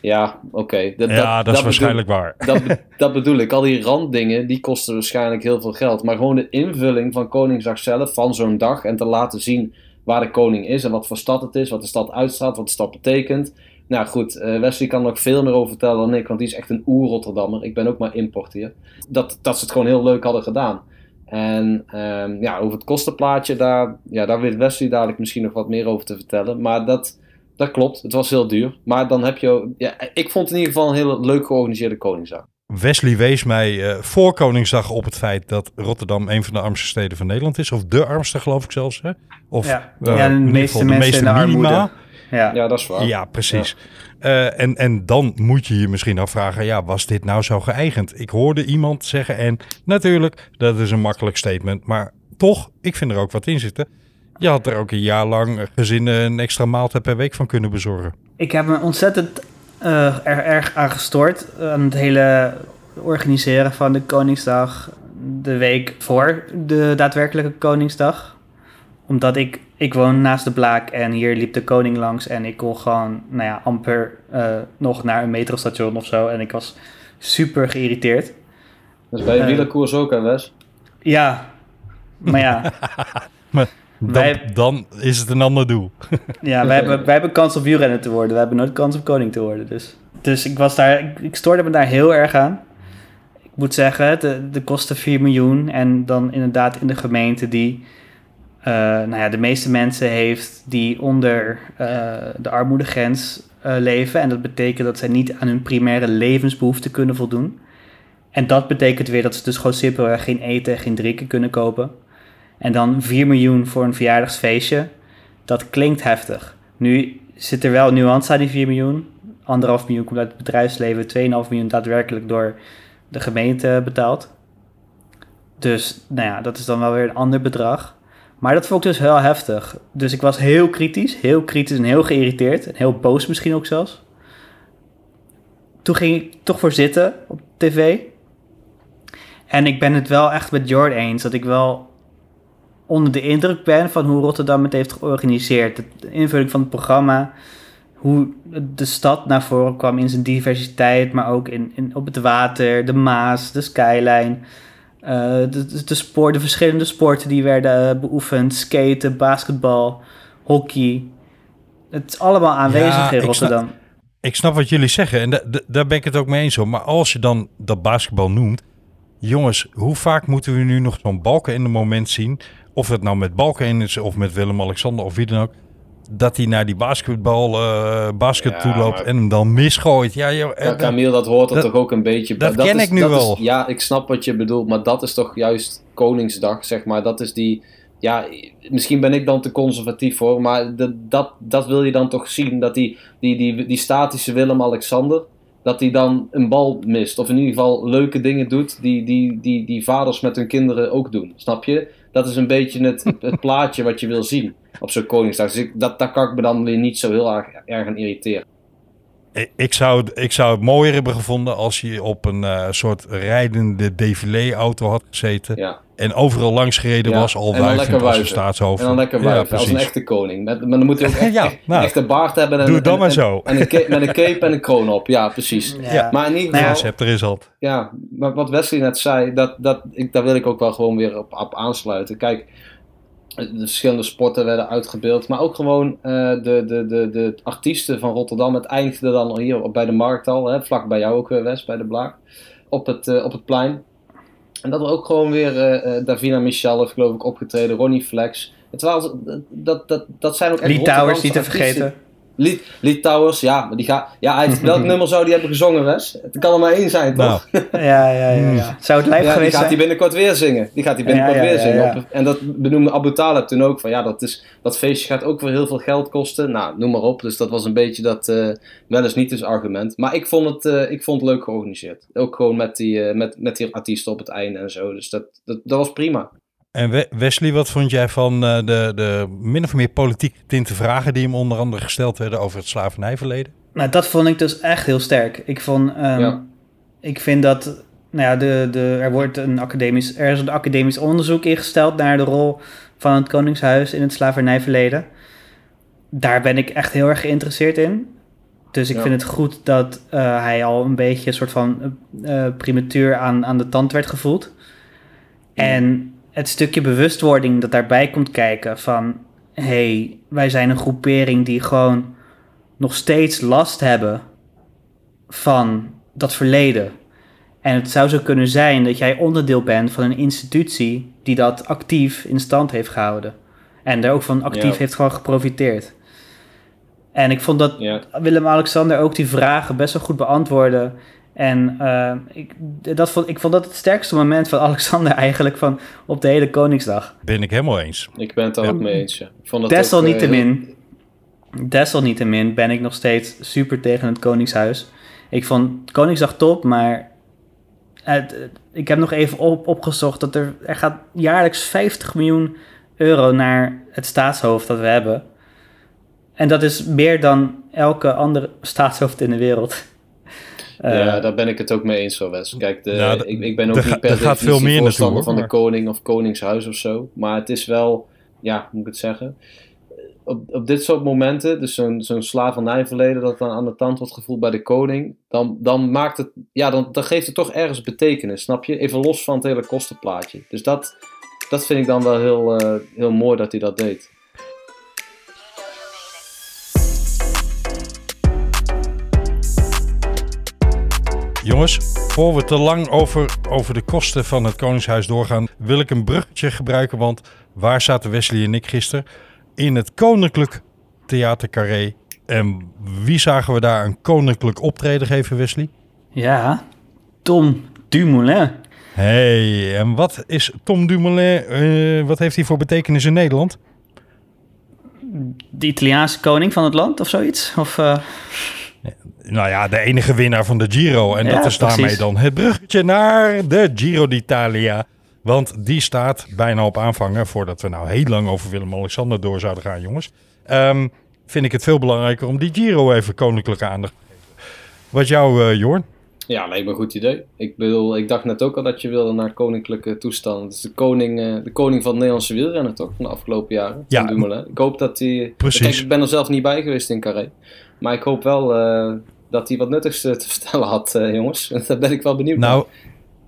H: Ja, oké. Dat,
B: ja, dat, is
H: bedoel-
B: waarschijnlijk waar.
H: Dat, dat bedoel ik. Al die randdingen, die kosten waarschijnlijk heel veel geld. Maar gewoon de invulling van Koningsdag zelf, van zo'n dag, en te laten zien waar de koning is en wat voor stad het is, wat de stad uitstraalt, wat de stad betekent. Nou goed, eh, Wesley kan er nog veel meer over vertellen dan ik, want die is echt een oer-Rotterdammer. Ik ben ook maar importier. Dat, dat ze het gewoon heel leuk hadden gedaan. En ehm, ja, over het kostenplaatje, daar, ja, daar weet Wesley dadelijk misschien nog wat meer over te vertellen. Maar dat, dat klopt, het was heel duur. Maar dan heb je, ook- ja, ik vond het in ieder geval een heel leuk georganiseerde Koningsdag.
B: Wesley wees mij eh, voor Koningsdag op het feit dat Rotterdam een van de armste steden van Nederland is. Of de armste, geloof ik zelfs. Hè? Of
I: Ja.
B: eh,
I: Ja, de meeste
B: geval
I: mensen in de
B: minima.
I: armoede. Ja.
H: Ja, dat is waar.
B: Ja, precies. Eh, en, en dan moet je je misschien afvragen, ja, was dit nou zo geëigend? Ik hoorde iemand zeggen, en natuurlijk, dat is een makkelijk statement, maar toch, ik vind er ook wat in zitten. Je had er ook een jaar lang gezinnen een extra maaltijd per week van kunnen bezorgen.
I: Ik heb me ontzettend eh, er, erg aan gestoord aan het hele organiseren van de Koningsdag de week voor de daadwerkelijke Koningsdag. Omdat ik, ik woon naast de Blaak en hier liep de koning langs en ik kon gewoon, nou ja, amper eh, nog naar een metrostation of zo. En ik was super geïrriteerd.
H: Dat is bij de
I: Eh.
H: wielerkoers ook, hè Wes?
I: Ja, maar ja,
B: Maar dan,
I: Wij-
B: dan is het een ander doel.
I: Ja, wij hebben, wij hebben kans op wielrennen te worden. We hebben nooit kans op koning te worden. Dus, dus ik, was daar, ik, ik stoorde me daar heel erg aan. Ik moet zeggen, de, de kosten 4 miljoen. En dan inderdaad in de gemeente die eh, nou ja, de meeste mensen heeft die onder eh, de armoedegrens eh, leven. En dat betekent dat zij niet aan hun primaire levensbehoeften kunnen voldoen. En dat betekent weer dat ze dus gewoon simpelweg geen eten en geen drinken kunnen kopen. En dan 4 miljoen voor een verjaardagsfeestje. Dat klinkt heftig. Nu zit er wel nuance aan die 4 miljoen. Anderhalf miljoen komt uit het bedrijfsleven. 2,5 miljoen daadwerkelijk door de gemeente betaald. Dus nou ja, dat is dan wel weer een ander bedrag. Maar dat vond ik dus heel heftig. Dus ik was heel kritisch. Heel kritisch en heel geïrriteerd. En heel boos misschien ook zelfs. Toen ging ik toch voor zitten op tv. En ik ben het wel echt met Jordan eens. Dat ik wel onder de indruk ben van hoe Rotterdam het heeft georganiseerd. De invulling van het programma, hoe de stad naar voren kwam in zijn diversiteit, maar ook in, in, op het water, de Maas, de skyline. eh, de, de, de, sport, de verschillende sporten die werden eh, beoefend, skaten, basketbal, hockey. Het is allemaal aanwezig
B: Ja,
I: in
B: ik
I: Rotterdam.
B: snap- Ik snap wat jullie zeggen en da- da- daar ben ik het ook mee eens hoor. Maar als je dan dat basketbal noemt, jongens, hoe vaak moeten we nu nog zo'n balken in de moment zien? Of het nou met balken is of met Willem-Alexander of wie dan ook. Dat hij naar die basketbal eh basket
H: Ja,
B: toe loopt en hem dan misgooit. Ja, joh, eh,
H: Ja, Camille, dat hoort er
B: dat-
H: toch ook een beetje bij.
B: dat ken
H: is,
B: ik nu
H: dat is-
B: wel.
H: ja, ik snap wat je bedoelt, maar dat is toch juist Koningsdag, zeg maar. Dat is die... Ja, misschien ben ik dan te conservatief hoor, maar de, dat, dat wil je dan toch zien. Dat die, die, die, die statische Willem-Alexander, dat hij dan een bal mist. Of in ieder geval leuke dingen doet die, die, die, die vaders met hun kinderen ook doen. Snap je? Dat is een beetje het, het plaatje wat je wil zien op zo'n Koningsdag. Dus ik, dat, daar kan ik me dan weer niet zo heel erg, erg aan irriteren.
B: Ik- zou, het- ik zou het mooier hebben gevonden als je op een eh, soort rijdende défilé-auto had gezeten.
H: Ja.
B: En overal langs gereden
H: Ja,
B: was, al wuivend als een staatshoofd.
H: En dan lekker
B: Ja,
H: wuiven, als een echte koning. Met, maar dan moet hij ook echt,
B: Ja, nou.
H: echt een baard hebben. En,
B: Doe het dan
H: en-
B: maar
H: en-
B: zo.
H: En een cape, met een cape en een kroon op, ja precies.
I: Ja.
H: Maar in ieder
I: ja,
H: geval,
B: Scepter is al.
H: ja, maar wat Wesley net zei, dat, dat, ik, daar wil ik ook wel gewoon weer op, op aansluiten. Kijk, de verschillende sporten werden uitgebeeld. Maar ook gewoon eh, de, de, de, de artiesten van Rotterdam. Het eindigde dan hier bij de markt al, hè, vlak bij jou ook, eh, Wes, bij de Blaak. Op het, eh, op het plein. En dat er ook gewoon weer Davina Michel heeft geloof ik opgetreden, Ronnie Flex. Het was, dat, dat, dat zijn ook echt
I: Lee Towers niet te vergeten.
H: Lee, Lee Towers, ja, maar die gaat. Ja, hij heeft, welk nummer zou die hebben gezongen, Wes? Het kan er maar één zijn,
B: Nou,
H: toch?
I: Ja, ja, ja, ja. Zou het live
H: Ja, die
I: geweest
H: gaat hij binnenkort weer zingen. Die gaat hij binnenkort
I: Ja, ja,
H: weer
I: ja,
H: zingen.
I: ja.
H: Op- en dat benoemde Abu Talib toen ook. Van ja, dat, is, dat feestje gaat ook weer heel veel geld kosten. Nou, noem maar op. Dus dat was een beetje dat eh, wel eens niet dus argument. Maar ik vond het, eh, ik vond het leuk georganiseerd. Ook gewoon met die, eh, met, met die artiesten op het einde en zo. Dus dat, dat, dat was prima.
B: En We- Wesley, wat vond jij van eh, de, de min of meer politiek tinte vragen die hem onder andere gesteld werden over het slavernijverleden?
I: Nou, dat vond ik dus echt heel sterk. Ik vond, ehm,
H: Ja.
I: ik vind dat, nou ja, de, de, er wordt een academisch, er is een academisch onderzoek ingesteld naar de rol van het Koningshuis in het slavernijverleden. Daar ben ik echt heel erg geïnteresseerd in. Dus ik
H: Ja.
I: vind het goed dat eh, hij al een beetje een soort van eh, eh, primatuur aan, aan de tand werd gevoeld. En het stukje bewustwording dat daarbij komt kijken van... hé, hey, wij zijn een groepering die gewoon nog steeds last hebben van dat verleden. En het zou zo kunnen zijn dat jij onderdeel bent van een institutie die dat actief in stand heeft gehouden. En daar ook van actief
H: Ja.
I: heeft gewoon geprofiteerd. En ik vond dat
H: Ja.
I: Willem-Alexander ook die vragen best wel goed beantwoordde. En eh, ik, dat vond, ik vond dat het sterkste moment van Alexander eigenlijk van op de hele Koningsdag.
B: Ben ik helemaal eens.
H: Ik ben het
B: Ja.
H: ook mee eens. Ja. Ik vond het ook,
I: Desalniettemin, desalniettemin ben ik nog steeds super tegen het Koningshuis. Ik vond Koningsdag top, maar het, ik heb nog even op, opgezocht dat er, er gaat jaarlijks 50 miljoen euro naar het staatshoofd dat we hebben. En dat is meer dan elke andere staatshoofd in de wereld.
H: Eh,
I: Eh,
H: ja, daar ben ik het ook mee eens, hoor, Wes. Kijk, de,
B: Nou,
H: ik, ik ben ook niet per
B: er gaat veel
H: definitie
B: meer naartoe,
H: voorstander
B: hoor,
H: van de koning of koningshuis of zo. Maar het is wel, ja, moet ik het zeggen? Op, op dit soort momenten, dus zo'n zo'n slavernijverleden dat dan aan de tand wordt gevoeld bij de koning, dan, dan maakt het, ja, dan, dan geeft het toch ergens betekenis, snap je? Even los van het hele kostenplaatje. Dus dat, dat vind ik dan wel heel, eh, heel mooi dat hij dat deed.
B: Jongens, voor we te lang over, over de kosten van het Koningshuis doorgaan, wil ik een bruggetje gebruiken. Want waar zaten Wesley en ik gisteren? In het Koninklijk Theater Carré. En wie zagen we daar een koninklijk optreden geven, Wesley?
I: ja, Tom Dumoulin.
B: hey, en wat is Tom Dumoulin? eh, wat heeft hij voor betekenis in Nederland?
I: De Italiaanse koning van het land of zoiets? Of, eh,
B: Nou ja, de enige winnaar van de Giro. En
I: Ja,
B: dat is daarmee
I: precies.
B: dan het bruggetje naar de Giro d'Italia. Want die staat bijna op aanvangen. Voordat we nou heel lang over Willem-Alexander door zouden gaan, jongens. Ehm, vind ik het veel belangrijker om die Giro even koninklijke aandacht te geven. Wat jou, eh Jorn?
H: Ja, lijkt me een goed idee. Ik bedoel, ik dacht net ook al dat je wilde naar koninklijke toestanden. Het is de koning, eh, de koning van het Nederlandse wielrennen toch, van de afgelopen jaren.
B: Ja.
H: Dumoulin. Ik hoop dat hij...
B: Precies.
H: Kijk, ik ben er zelf niet bij geweest in Carré. Maar ik hoop wel eh, dat hij wat nuttigs eh, te vertellen had, eh, jongens. Daar ben ik wel benieuwd
B: Nou,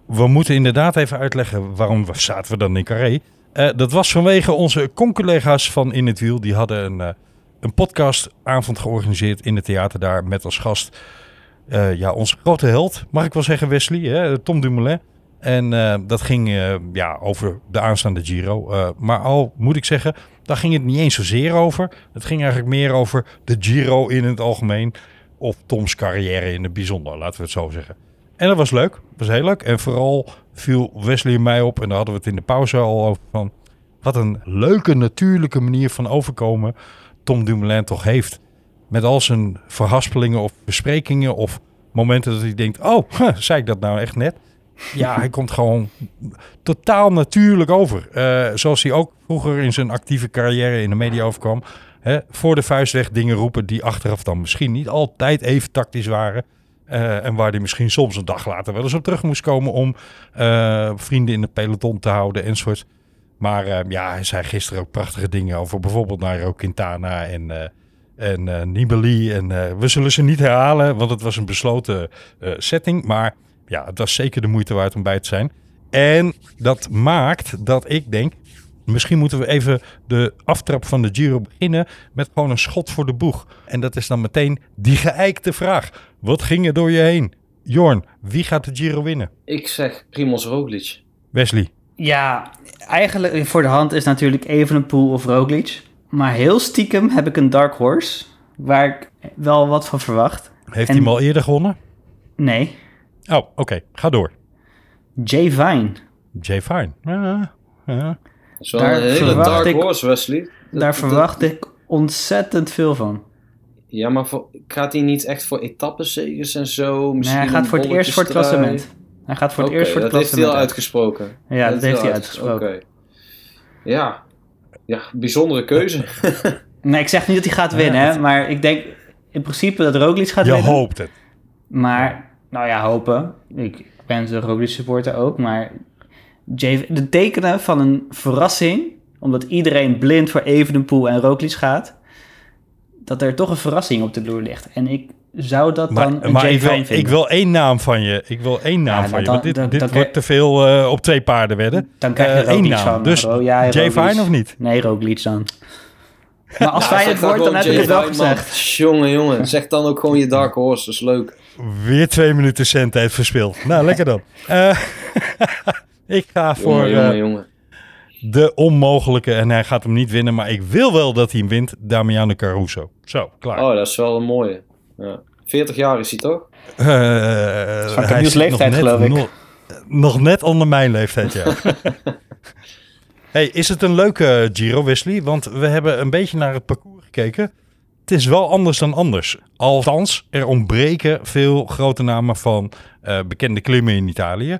B: we moeten inderdaad even uitleggen waarom we- zaten we dan in Carré. Eh, dat was vanwege onze conculega's van In het Wiel. Die hadden een, een podcastavond georganiseerd in het theater daar met als gast ja, onze grote held, mag ik wel zeggen, Wesley, hè, Tom Dumoulin. En dat ging ja, over de aanstaande Giro. Maar al moet ik zeggen, daar ging het niet eens zozeer over. Het ging eigenlijk meer over de Giro in het algemeen. Of Toms carrière in het bijzonder, laten we het zo zeggen. En dat was leuk. Dat was heel leuk. En vooral viel Wesley en mij op. En daar hadden we het in de pauze al over. Van, wat een leuke, natuurlijke manier van overkomen Tom Dumoulin toch heeft. Met al zijn verhaspelingen of besprekingen of momenten dat hij denkt... Oh, huh, zei ik dat nou echt net? Ja, hij komt gewoon totaal natuurlijk over. Eh, zoals hij ook vroeger in zijn actieve carrière in de media overkwam. Hè, voor de vuist weg dingen roepen die achteraf dan misschien niet altijd even tactisch waren. Eh, en waar hij misschien soms een dag later wel eens op terug moest komen om eh, vrienden in het peloton te houden enzovoort. Maar eh, ja, hij zei gisteren ook prachtige dingen over bijvoorbeeld Nairo Quintana en, en Nibali. En we zullen ze niet herhalen, want het was een besloten setting. Maar ja, het was zeker de moeite waard om bij te zijn. En dat maakt dat ik denk, Misschien moeten we even de aftrap van de Giro beginnen met gewoon een schot voor de boeg. En dat is dan meteen die geëikte vraag. Wat ging er door je heen? Jorn, wie gaat de Giro winnen?
H: Ik zeg Primoz Roglic.
B: Wesley.
I: Ja, eigenlijk voor de hand is natuurlijk Evenepoel of Roglic. Maar heel stiekem heb ik een dark horse, waar ik wel wat van verwacht.
B: Heeft
I: En-
B: hij hem al eerder gewonnen?
I: Nee,
B: Oh, oké. Ga door.
I: Jay Vine.
B: Jay Fine. Ja, ja.
H: Dat is wel
I: Daar
H: een hele
I: verwacht
H: dark
I: ik-
H: horse, Wesley. Dat-
I: Daar
H: dat-
I: verwacht ik ontzettend veel van.
H: Ja, maar voor, gaat hij niet echt voor etappenzegers en zo?
I: Nee,
H: Misschien
I: hij gaat voor het eerst voor het klassement. Hij gaat voor het
H: Oké,
I: eerst voor het
H: dat heeft hij
I: klassement.
H: al uitgesproken.
I: Ja, dat heeft hij
H: uit-
I: uitgesproken.
H: Oké. Ja. ja, bijzondere keuze.
I: Nee, ik zeg niet dat hij gaat winnen, hè, maar ik denk in principe dat Roglic gaat
B: Je
I: winnen.
B: hoopt het.
I: Maar, nou ja, hopen. Ik ben een Roglic supporter ook, maar de tekenen van een verrassing, omdat iedereen blind voor Evenepoel en Roglic gaat, dat er toch een verrassing op de loer ligt. En ik zou dat dan een
B: maar ik, wil,
I: vinden.
B: ik wil één naam van je. Ik wil één naam
I: Ja,
B: van je.
I: dan-
B: Want dit,
I: dan-
B: dit
I: dan
B: wordt
I: krijg-
B: te veel eh, op twee paarden wedden.
I: Dan krijg je
B: Eh, één naam.
I: van.
B: Dus
I: ja,
B: Jay of niet?
I: Nee, Roglic dan. Maar als
H: Ja,
I: Fijn
H: zeg
I: het wordt, dan heb ik het wel gezegd.
H: Jongen, jongen. Zeg dan ook gewoon je dark horse. Dat is leuk.
B: Weer twee minuten zendtijd verspild. Nou, lekker dan. Eh, ik ga voor
H: Jongen, jongen,
B: eh,
H: jongen.
B: de onmogelijke. En hij gaat hem niet winnen. Maar ik wil wel dat hij hem wint. Damiano Caruso. Zo, klaar.
H: Oh, dat is wel een mooie. Ja. 40 jaar is hij toch?
B: Eh,
I: Van
B: hij
I: Camille's leeftijd,
B: net,
I: geloof ik.
B: Nog, nog net onder mijn leeftijd, ja. hey, is het een leuke Giro, Wesley? Want we hebben een beetje naar het parcours gekeken. Het is wel anders dan anders. Althans, er ontbreken veel grote namen van eh, bekende klimmen in Italië.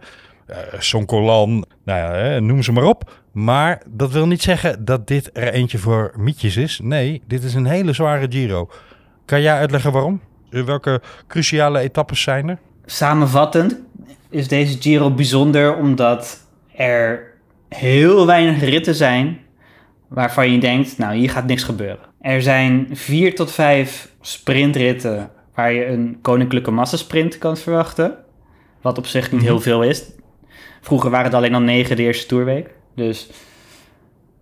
B: Eh Soncolan, nou ja, hè, noem ze maar op. Maar dat wil niet zeggen dat dit er eentje voor mietjes is. Nee, dit is een hele zware Giro. Kan jij uitleggen waarom? Eh, Welke cruciale etappes zijn er?
I: Samenvattend is deze Giro bijzonder omdat er heel weinig ritten zijn waarvan je denkt, nou hier gaat niks gebeuren. Er zijn vier tot vijf sprintritten waar je een koninklijke massasprint kan verwachten. Wat op zich niet heel veel is. Vroeger waren het alleen al negen de eerste toerweek. Dus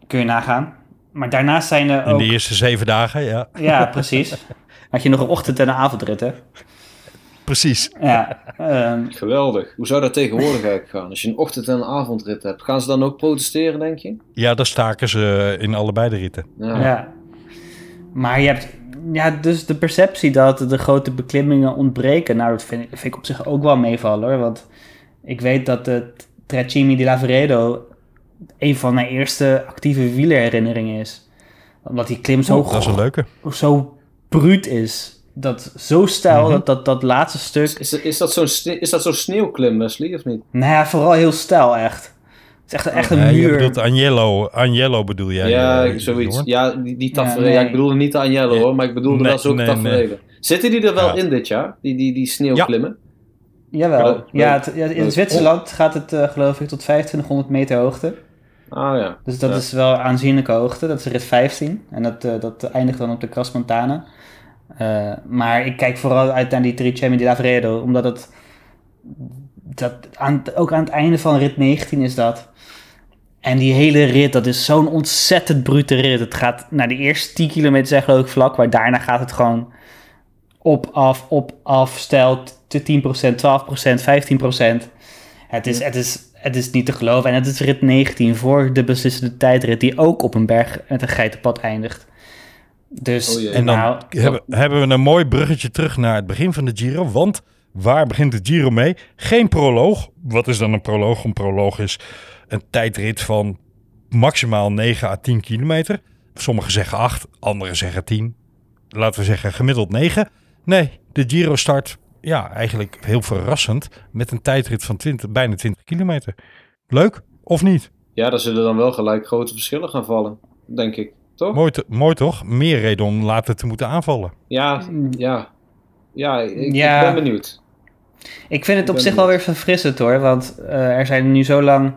I: kun je nagaan. Maar daarnaast zijn er
B: In
I: ook...
B: de eerste zeven dagen, ja.
I: Ja, precies. Had je nog een ochtend- en een avondrit, hè?
B: Precies.
I: Ja, ehm,
H: Geweldig. Hoe zou dat tegenwoordig eigenlijk gaan? Als je een ochtend- en een avondrit hebt, gaan ze dan ook protesteren, denk je?
B: Ja, daar staken ze in allebei de ritten.
H: Ja.
I: Ja. Maar je hebt ja, dus de perceptie dat de grote beklimmingen ontbreken. Nou, dat vind ik, vind ik op zich ook wel meevallen hoor. Want ik weet dat de Trecimi di Lavaredo een van mijn eerste actieve wielerherinneringen is. Omdat die klim zo,
B: Oh, dat is een leuke.
I: zo bruut is. Dat zo stijl,
B: Mhm.
I: dat, dat, dat laatste stuk.
H: Is, is dat zo'n sne- is dat zo'n sneeuwklim, Wesley, of niet?
I: Nou ja, vooral heel stijl echt. Het is echt, echt een
B: Nee, je
I: muur.
B: bedoelt Agnello. Agnello bedoel jij?
H: ja,
B: eh,
H: zoiets. Ja, die, die tafereel. Ja,
I: nee.
H: ik bedoelde niet de Agnello hoor, maar ik bedoelde
B: Nee,
H: wel zulke
B: nee,
H: tafereelen. Zitten die er wel
B: Ja.
H: in dit jaar? Die, die, die sneeuwklimmen?
I: Jawel. Ja, het- ja, in. Zwitserland gaat het eh, geloof ik tot 2500 meter hoogte.
H: Ah ja.
I: Dus dat
H: Ja.
I: is wel aanzienlijke hoogte. Dat is rit 15. En dat, eh, dat eindigt dan op de Cras Montana. Eh, maar ik kijk vooral uit naar die Tricemi di Lavredo. Omdat het... Dat aan, ook aan het einde van rit 19 is dat. En die hele rit, dat is zo'n ontzettend brute rit. Het gaat naar de eerste 10 kilometer zijn geloof ik vlak. Maar daarna gaat het gewoon op, af, op, af, stelt te 10%, 12%, 15%. Het is, het, is, het is niet te geloven. En het is rit 19 voor de beslissende tijdrit, die ook op een berg met een geitenpad eindigt. Dus,
H: Oh.
B: En dan
I: nou,
B: hebben, hebben we een mooi bruggetje terug naar het begin van de Giro. Want waar begint de Giro mee? Geen proloog. Wat is dan een proloog? Een proloog is een tijdrit van maximaal 9 à 10 kilometer. Sommigen zeggen 8, anderen zeggen 10. Laten we zeggen gemiddeld 9. Nee, de Giro start ja, eigenlijk heel verrassend met een tijdrit van 20, bijna 20 kilometer. Leuk of niet?
H: Ja, daar zullen dan wel gelijk grote verschillen gaan vallen, denk ik. Toch?
B: Mooi, mooi toch? Meer reden om later te moeten aanvallen.
H: Ja, ja. Ja, ik,
I: Ja.
H: ik ben benieuwd.
I: ik vind het
H: Ik
I: op zich wel weer verfrissend hoor. Want eh, er zijn nu zo lang,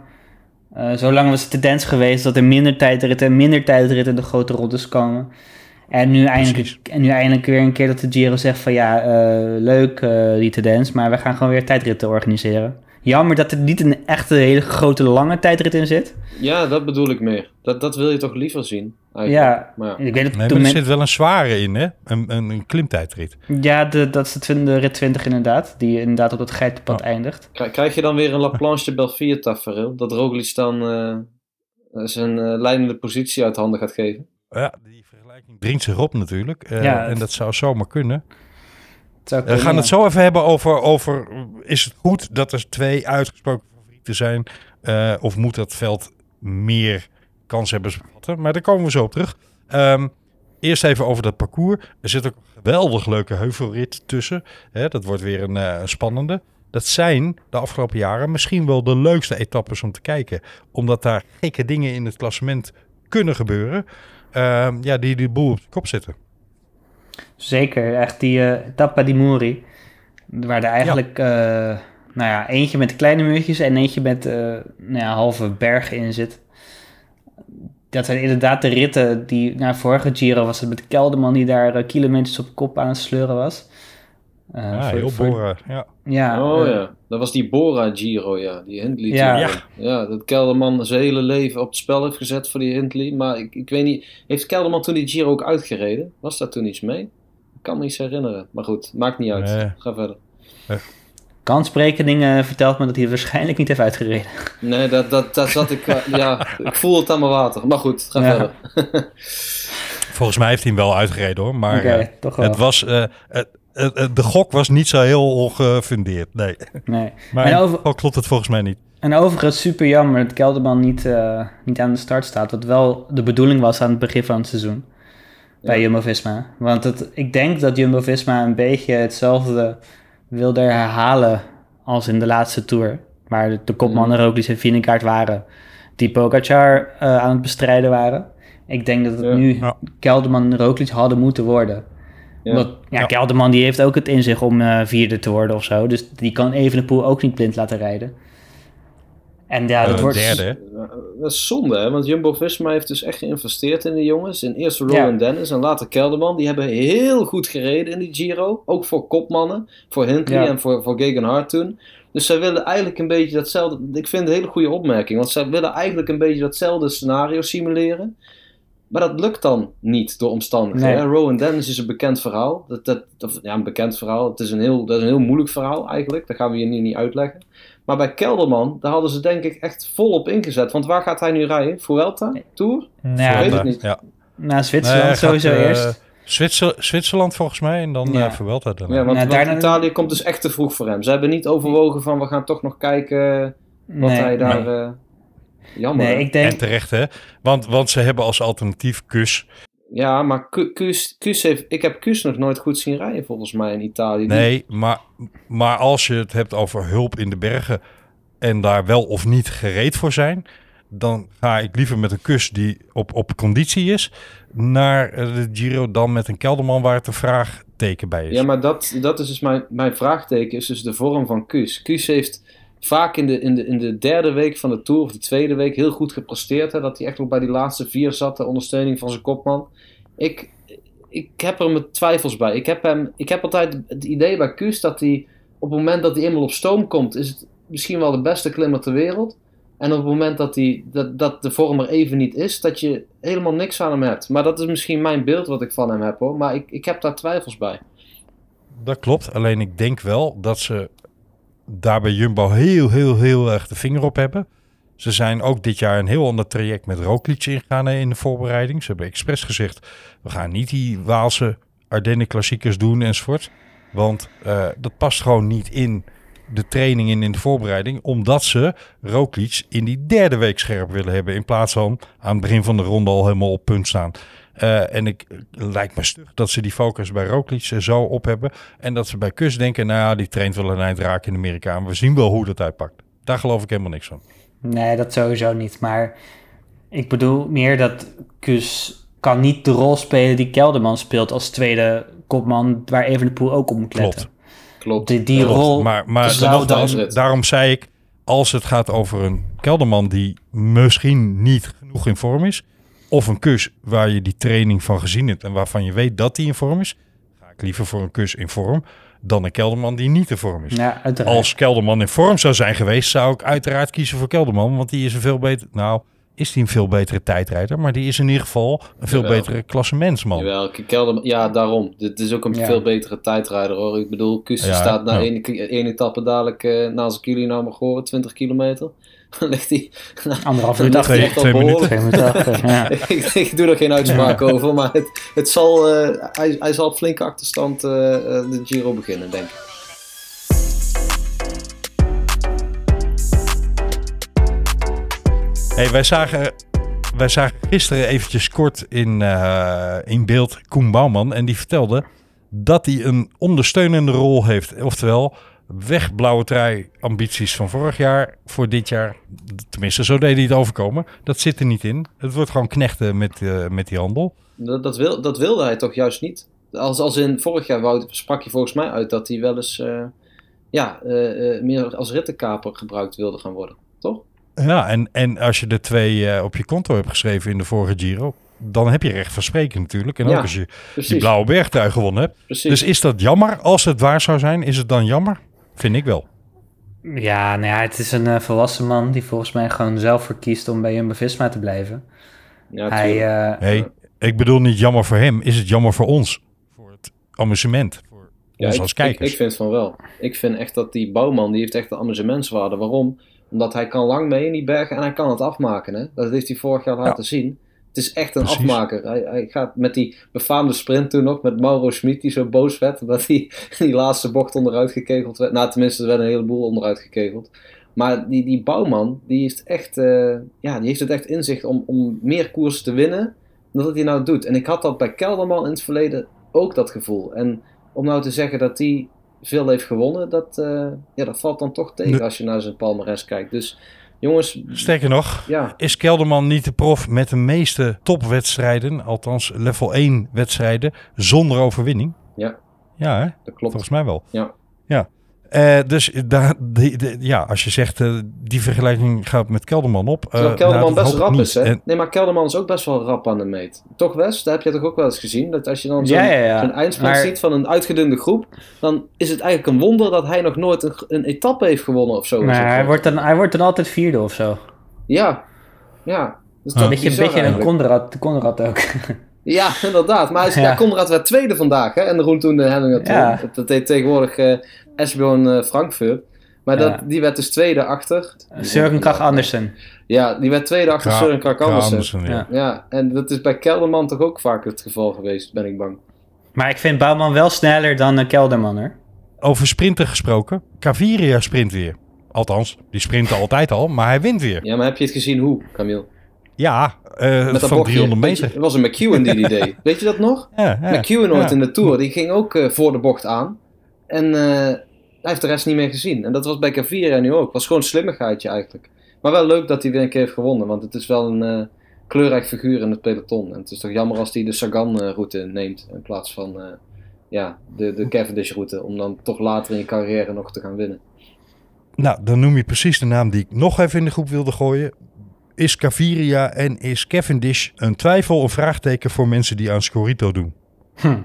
I: eh, zo lang was het tendens geweest dat er minder tijdritten en minder tijdritten in de grote rondes komen. En nu, eindelijk, en nu eindelijk weer een keer dat de Giro zegt van ja, eh, leuk eh, die tendens, maar we gaan gewoon weer tijdritten organiseren. Jammer dat er niet een echte hele grote lange tijdrit in zit.
H: Ja, dat bedoel ik meer. Dat, dat wil je toch liever zien? Eigenlijk.
I: Ja,
H: Maar ja.
I: ik weet dat
B: Nee,
I: toen
B: maar er
I: men-
B: zit wel een zware in, hè? Een, een, een klimtijdrit.
I: Ja, de, dat is de, rit 20 inderdaad. Die inderdaad op het geitenpad
B: Oh.
I: eindigt.
H: Krijg, krijg je dan weer een La Planche de Belfier tafereel? Dat Roglic dan eh, zijn eh, leidende positie uit handen gaat geven?
B: Ja, die dringt zich op natuurlijk. Eh, en dat zou zomaar kunnen.
I: Zou
B: We gaan het zo even hebben over, over... Is het goed dat er twee uitgesproken favorieten zijn? eh, of moet dat veld meer kans hebben bevatten? Maar daar komen we zo op terug. Ehm, eerst even over dat parcours. Er zit ook een geweldig leuke heuvelrit tussen. Dat wordt weer een eh, spannende. Dat zijn de afgelopen jaren misschien wel de leukste etappes om te kijken. Omdat daar gekke dingen in het klassement kunnen gebeuren. Ehm, ja, die de boel op de kop zitten.
I: Zeker, echt die eh Tappa di Muri. Waar er eigenlijk, eh, nou ja, eentje met kleine muurtjes en eentje met eh, nou ja, halve bergen in zit. Dat zijn inderdaad de ritten die, na vorige Giro was het met Kelderman die daar kilometers op kop aan het sleuren was. Eh,
B: Ja,
I: voor-
B: heel
I: voor-
B: boren. Ja.
I: Ja,
H: oh
I: eh,
H: ja, dat was die Bora Giro, ja. Die Hindley.
I: Ja.
H: Giro. ja. dat Kelderman zijn hele leven op het spel heeft gezet voor die Hindley. Maar ik, ik weet niet, heeft Kelderman toen die Giro ook uitgereden? Was daar toen iets mee? Ik kan me iets herinneren. Maar goed, maakt niet uit.
B: Nee.
H: Ga verder.
I: kansberekening vertelt me dat hij waarschijnlijk niet heeft uitgereden.
H: Nee, dat, dat, dat zat ik... eh, ja, ik voel het aan mijn water. Maar goed, ga
I: Ja.
H: verder.
B: Volgens mij heeft hij hem wel uitgereden hoor. Maar eh,
I: toch wel.
B: het was, eh, de gok was niet zo heel gefundeerd. Nee.
I: Nee.
B: Maar
I: En over-
B: geval klopt het volgens mij niet.
I: En overigens super jammer dat Kelderman niet, eh, niet aan de start staat. Wat wel de bedoeling was aan het begin van het seizoen. Bij
H: Ja.
I: Jumbo-Visma. Want het, ik denk dat Jumbo-Visma een beetje hetzelfde wilde herhalen als in de laatste Tour. Waar de, de kopmannen Roglic en Vingegaard waren. Die Pogacar eh, aan het bestrijden waren. Ik denk dat het
H: Ja.
I: nu
B: Ja.
I: Kelderman en Roglic hadden moeten worden.
H: Ja.
I: Omdat, ja,
B: Ja.
I: Kelderman die heeft ook het in zich om eh, vierde te worden of zo. Dus die kan Evenepoel ook niet blind laten rijden. En ja, dat
B: Eh,
I: wordt...
B: derde?
H: Ja, Dat is zonde, hè? want Jumbo-Visma heeft dus echt geïnvesteerd in de jongens. In eerst Rowan Dennis en later Kelderman. Die hebben heel goed gereden in die Giro. Ook voor kopmannen, voor Hindley
I: Ja.
H: en voor, voor Gegenhard toen. Dus zij willen eigenlijk een beetje datzelfde... Ik vind het een hele goede opmerking. Want zij willen eigenlijk een beetje datzelfde scenario simuleren. Maar dat lukt dan niet door omstandigheden.
I: Nee.
H: Rowan Dennis is een bekend verhaal. Dat, dat, of, ja, een bekend verhaal. Het is een heel, dat is een heel moeilijk verhaal eigenlijk. Dat gaan we hier nu niet uitleggen. Maar bij Kelderman, daar hadden ze denk ik echt volop ingezet. Want waar gaat hij nu rijden? Vuelta? Tour?
I: Nou,
H: weet
B: Vuelta,
H: het niet.
B: Ja.
I: naar Zwitserland
B: Nee, gaat,
I: sowieso
B: eh,
I: eerst.
B: Zwitser, Zwitserland volgens mij en dan
I: Ja.
B: eh Vuelta daarna.
H: Ja, want,
I: Nou, daarna-
H: Italië komt dus echt te vroeg voor hem. Ze hebben niet overwogen van we gaan toch nog kijken wat
I: Nee,
H: hij daar...
I: nee.
H: eh, jammer.
I: Nee, ik denk...
B: En terecht hè. Want, want ze hebben als alternatief Kus.
H: Ja, maar Ku- Kuus, Kuus heeft... Ik heb Kuus nog nooit goed zien rijden volgens mij in Italië.
B: Nee, maar, maar als je het hebt over hulp in de bergen en daar wel of niet gereed voor zijn, dan ga ik liever met een kus die op, op conditie is naar eh, de Giro dan met een kelderman waar het een vraagteken bij is.
H: Ja, maar dat, dat is dus mijn, mijn vraagteken, is dus de vorm van Kuus. Kuus heeft vaak in de, in, de, in de derde week van de Tour, of de tweede week, heel goed gepresteerd. Hè, dat hij echt nog bij die laatste vier zat, de ondersteuning van zijn kopman. Ik, ik heb er mijn twijfels bij. Ik heb, hem, ik heb altijd het idee bij Kuus dat hij, op het moment dat hij eenmaal op stoom komt, is het misschien wel de beste klimmer ter wereld. En op het moment dat, hij, dat, dat de vorm er even niet is, dat je helemaal niks aan hem hebt. Maar dat is misschien mijn beeld wat ik van hem heb hoor. Maar ik, ik heb daar twijfels bij.
B: Dat klopt, alleen ik denk wel dat ze daar bij Jumbo heel, heel, heel erg de vinger op hebben. Ze zijn ook dit jaar een heel ander traject met Roglic ingegaan eh, in de voorbereiding. Ze hebben expres gezegd, we gaan niet die Waalse Ardennen klassiekers doen enzovoort. Want eh, dat past gewoon niet in de training en in de voorbereiding. Omdat ze Roglic in die derde week scherp willen hebben. In plaats van aan het begin van de ronde al helemaal op punt staan. Eh, en ik lijkt me stug dat ze die focus bij Roglic eh, zo op hebben. En dat ze bij Kus denken, nou ja, die traint wel een eind raken in Amerika. En we zien wel hoe dat uitpakt. Daar geloof ik helemaal niks van.
I: Nee, dat sowieso niet. Maar ik bedoel meer dat Kus kan niet de rol spelen die Kelderman speelt als tweede kopman, waar Evenepoel ook op moet letten.
B: Klopt.
H: Klopt.
I: Die, die
B: Klopt.
I: rol
B: Maar, maar daarom zei ik, als het gaat over een Kelderman die misschien niet genoeg in vorm is. Of een kus waar je die training van gezien hebt en waarvan je weet dat die in vorm is. Ga ik liever voor een kus in vorm. dan een Kelderman die niet in vorm is.
I: Ja, uiteraard.
B: Als Kelderman in vorm zou zijn geweest, zou ik uiteraard kiezen voor Kelderman. Want die is een veel beter. Nou, is die een veel betere tijdrijder. Maar die is in ieder geval een veel
H: Jawel.
B: betere klassementsman.
H: Jawel, Kelderman, ja, daarom. Dit is ook een
I: Ja.
H: veel betere tijdrijder hoor. Ik bedoel, Kussen
B: Ja,
H: staat na één, één etappe dadelijk eh na zijn kilo naar Magore, 20 kilometer. Dan ligt hij...
I: Anderhalf uur
H: hij
B: Twee-
I: minuten. Ja.
H: ik, ik doe er geen uitspraak over, maar het, het zal, eh, hij, hij zal op flinke achterstand eh, eh, de Giro beginnen, denk ik.
B: Hey, wij, zagen, wij zagen gisteren eventjes kort in, in beeld Koen Bouwman. En die vertelde dat hij een ondersteunende rol heeft. Oftewel, weg blauwe trui ambities van vorig jaar voor dit jaar. Tenminste, zo deed hij het overkomen. Dat zit er niet in. Het wordt gewoon knechten met, eh, met die handel.
H: Dat, dat, wil, dat wilde hij toch juist niet? Als, als in vorig jaar wou, sprak je volgens mij uit dat hij wel eens eh, ja, eh, meer als rittenkaper gebruikt wilde gaan worden, toch?
B: Ja, en, en als je de twee op je konto hebt geschreven in de vorige Giro, dan heb je recht van spreken natuurlijk. En
H: Ja,
B: ook als je
H: precies.
B: die blauwe bergtrui gewonnen hebt.
H: Precies.
B: Dus is dat jammer? Als het waar zou zijn, is het dan jammer? Vind ik wel.
I: Ja, nou ja, het is een eh, volwassen man die volgens mij gewoon zelf voor kiest om bij Jumbo-Visma te blijven.
H: Ja,
I: Hij, eh,
B: hey, ik bedoel niet jammer voor hem, is het jammer voor ons? Voor het amusement, voor
H: Ja,
B: ons
H: ik,
B: als kijkers.
H: ik vind van wel. Ik vind echt dat die bouwman, die heeft echt een amusementswaarde. Waarom? Omdat hij kan lang mee in die bergen en hij kan het afmaken. Hè? Dat heeft hij vorig jaar laten zien. Het is echt een
B: Precies.
H: afmaker. Hij, hij gaat met die befaamde sprint toen nog met Mauro Schmid, die zo boos werd. Dat hij die laatste bocht onderuit gekegeld werd. Nou, tenminste, er werd een heleboel onderuit gekegeld. Maar die, die bouwman, die heeft, echt, eh, ja, die heeft het echt in zich om, om meer koers te winnen dan dat hij nou doet. En ik had dat bij Kelderman in het verleden ook dat gevoel. En om nou te zeggen dat hij veel heeft gewonnen, dat, eh, ja, dat valt dan toch tegen als je naar zijn palmarès kijkt. Dus jongens,
B: Sterker nog,
H: ja,
B: is Kelderman niet de prof met de meeste topwedstrijden, althans level 1 wedstrijden, zonder overwinning?
H: ja,
B: Ja, hè?
H: dat klopt.
B: volgens mij wel.
H: Ja.
B: Ja. Eh, dus daar, die, die- ja, als je zegt, eh, die vergelijking gaat met Kelderman op. eh,
H: Terwijl Kelderman
B: nou, dat
H: best rap is, hè?
B: En-
H: Nee, maar Kelderman is ook best wel rap aan de meet. Toch, Wes? Dat heb je toch ook wel eens gezien? Dat als je dan zo'n
I: Ja, ja, ja.
H: zo'n eindsprint
I: Maar-
H: ziet van een uitgedunde groep, dan is het eigenlijk een wonder dat hij nog nooit een, een etappe heeft gewonnen of zo.
I: maar hij wordt, dan, hij wordt dan altijd vierde of zo.
H: Ja, ja. Dat toch
I: Beetje, een beetje een. Conrad, Conrad ook.
H: Ja, inderdaad. Maar hij is,
I: Ja.
H: ja. Conrad werd tweede vandaag, hè? En de Roen toen de Hellinger toen.
I: Ja.
H: Dat, dat deed tegenwoordig eh Esbjorn eh, Frankfurt. Maar dat,
I: Ja.
H: die werd dus tweede achter...
I: Søren Krach Andersen.
H: Ja, die werd tweede achter
B: Kra-
H: Søren Krach
B: Kra-
H: Andersen.
B: Andersen, ja.
I: Ja.
H: En dat is bij Kelderman toch ook vaak het geval geweest, ben ik bang.
I: Maar ik vind Bouwman wel sneller dan eh, Kelderman, hoor.
B: Over sprinten gesproken, Caviria sprint weer. Althans, die sprint altijd al, maar hij wint weer.
H: Ja, maar heb je het gezien hoe, Camille?
B: Ja, eh,
H: Met
B: van
H: bochtje.
B: 300
H: Weet je,
B: meter.
H: Het was een McEwen die die deed. Weet je dat nog?
B: Ja, ja,
H: McEwen ooit
B: ja.
H: in de Tour, die ging ook eh, voor de bocht aan. En eh, hij heeft de rest niet meer gezien. En dat was bij Caviria nu ook. was gewoon een slimmigheidje eigenlijk. Maar wel leuk dat hij weer een keer heeft gewonnen. Want het is wel een eh, kleurrijk figuur in het peloton. En het is toch jammer als hij de Sagan-route neemt. In plaats van eh, ja, de, de Cavendish-route. Om dan toch later in je carrière nog te gaan winnen.
B: Nou, dan noem je precies de naam die ik nog even in de groep wilde gooien. Is Caviria en is Cavendish een twijfel, een vraagteken voor mensen die aan Scorito doen?
I: Hm.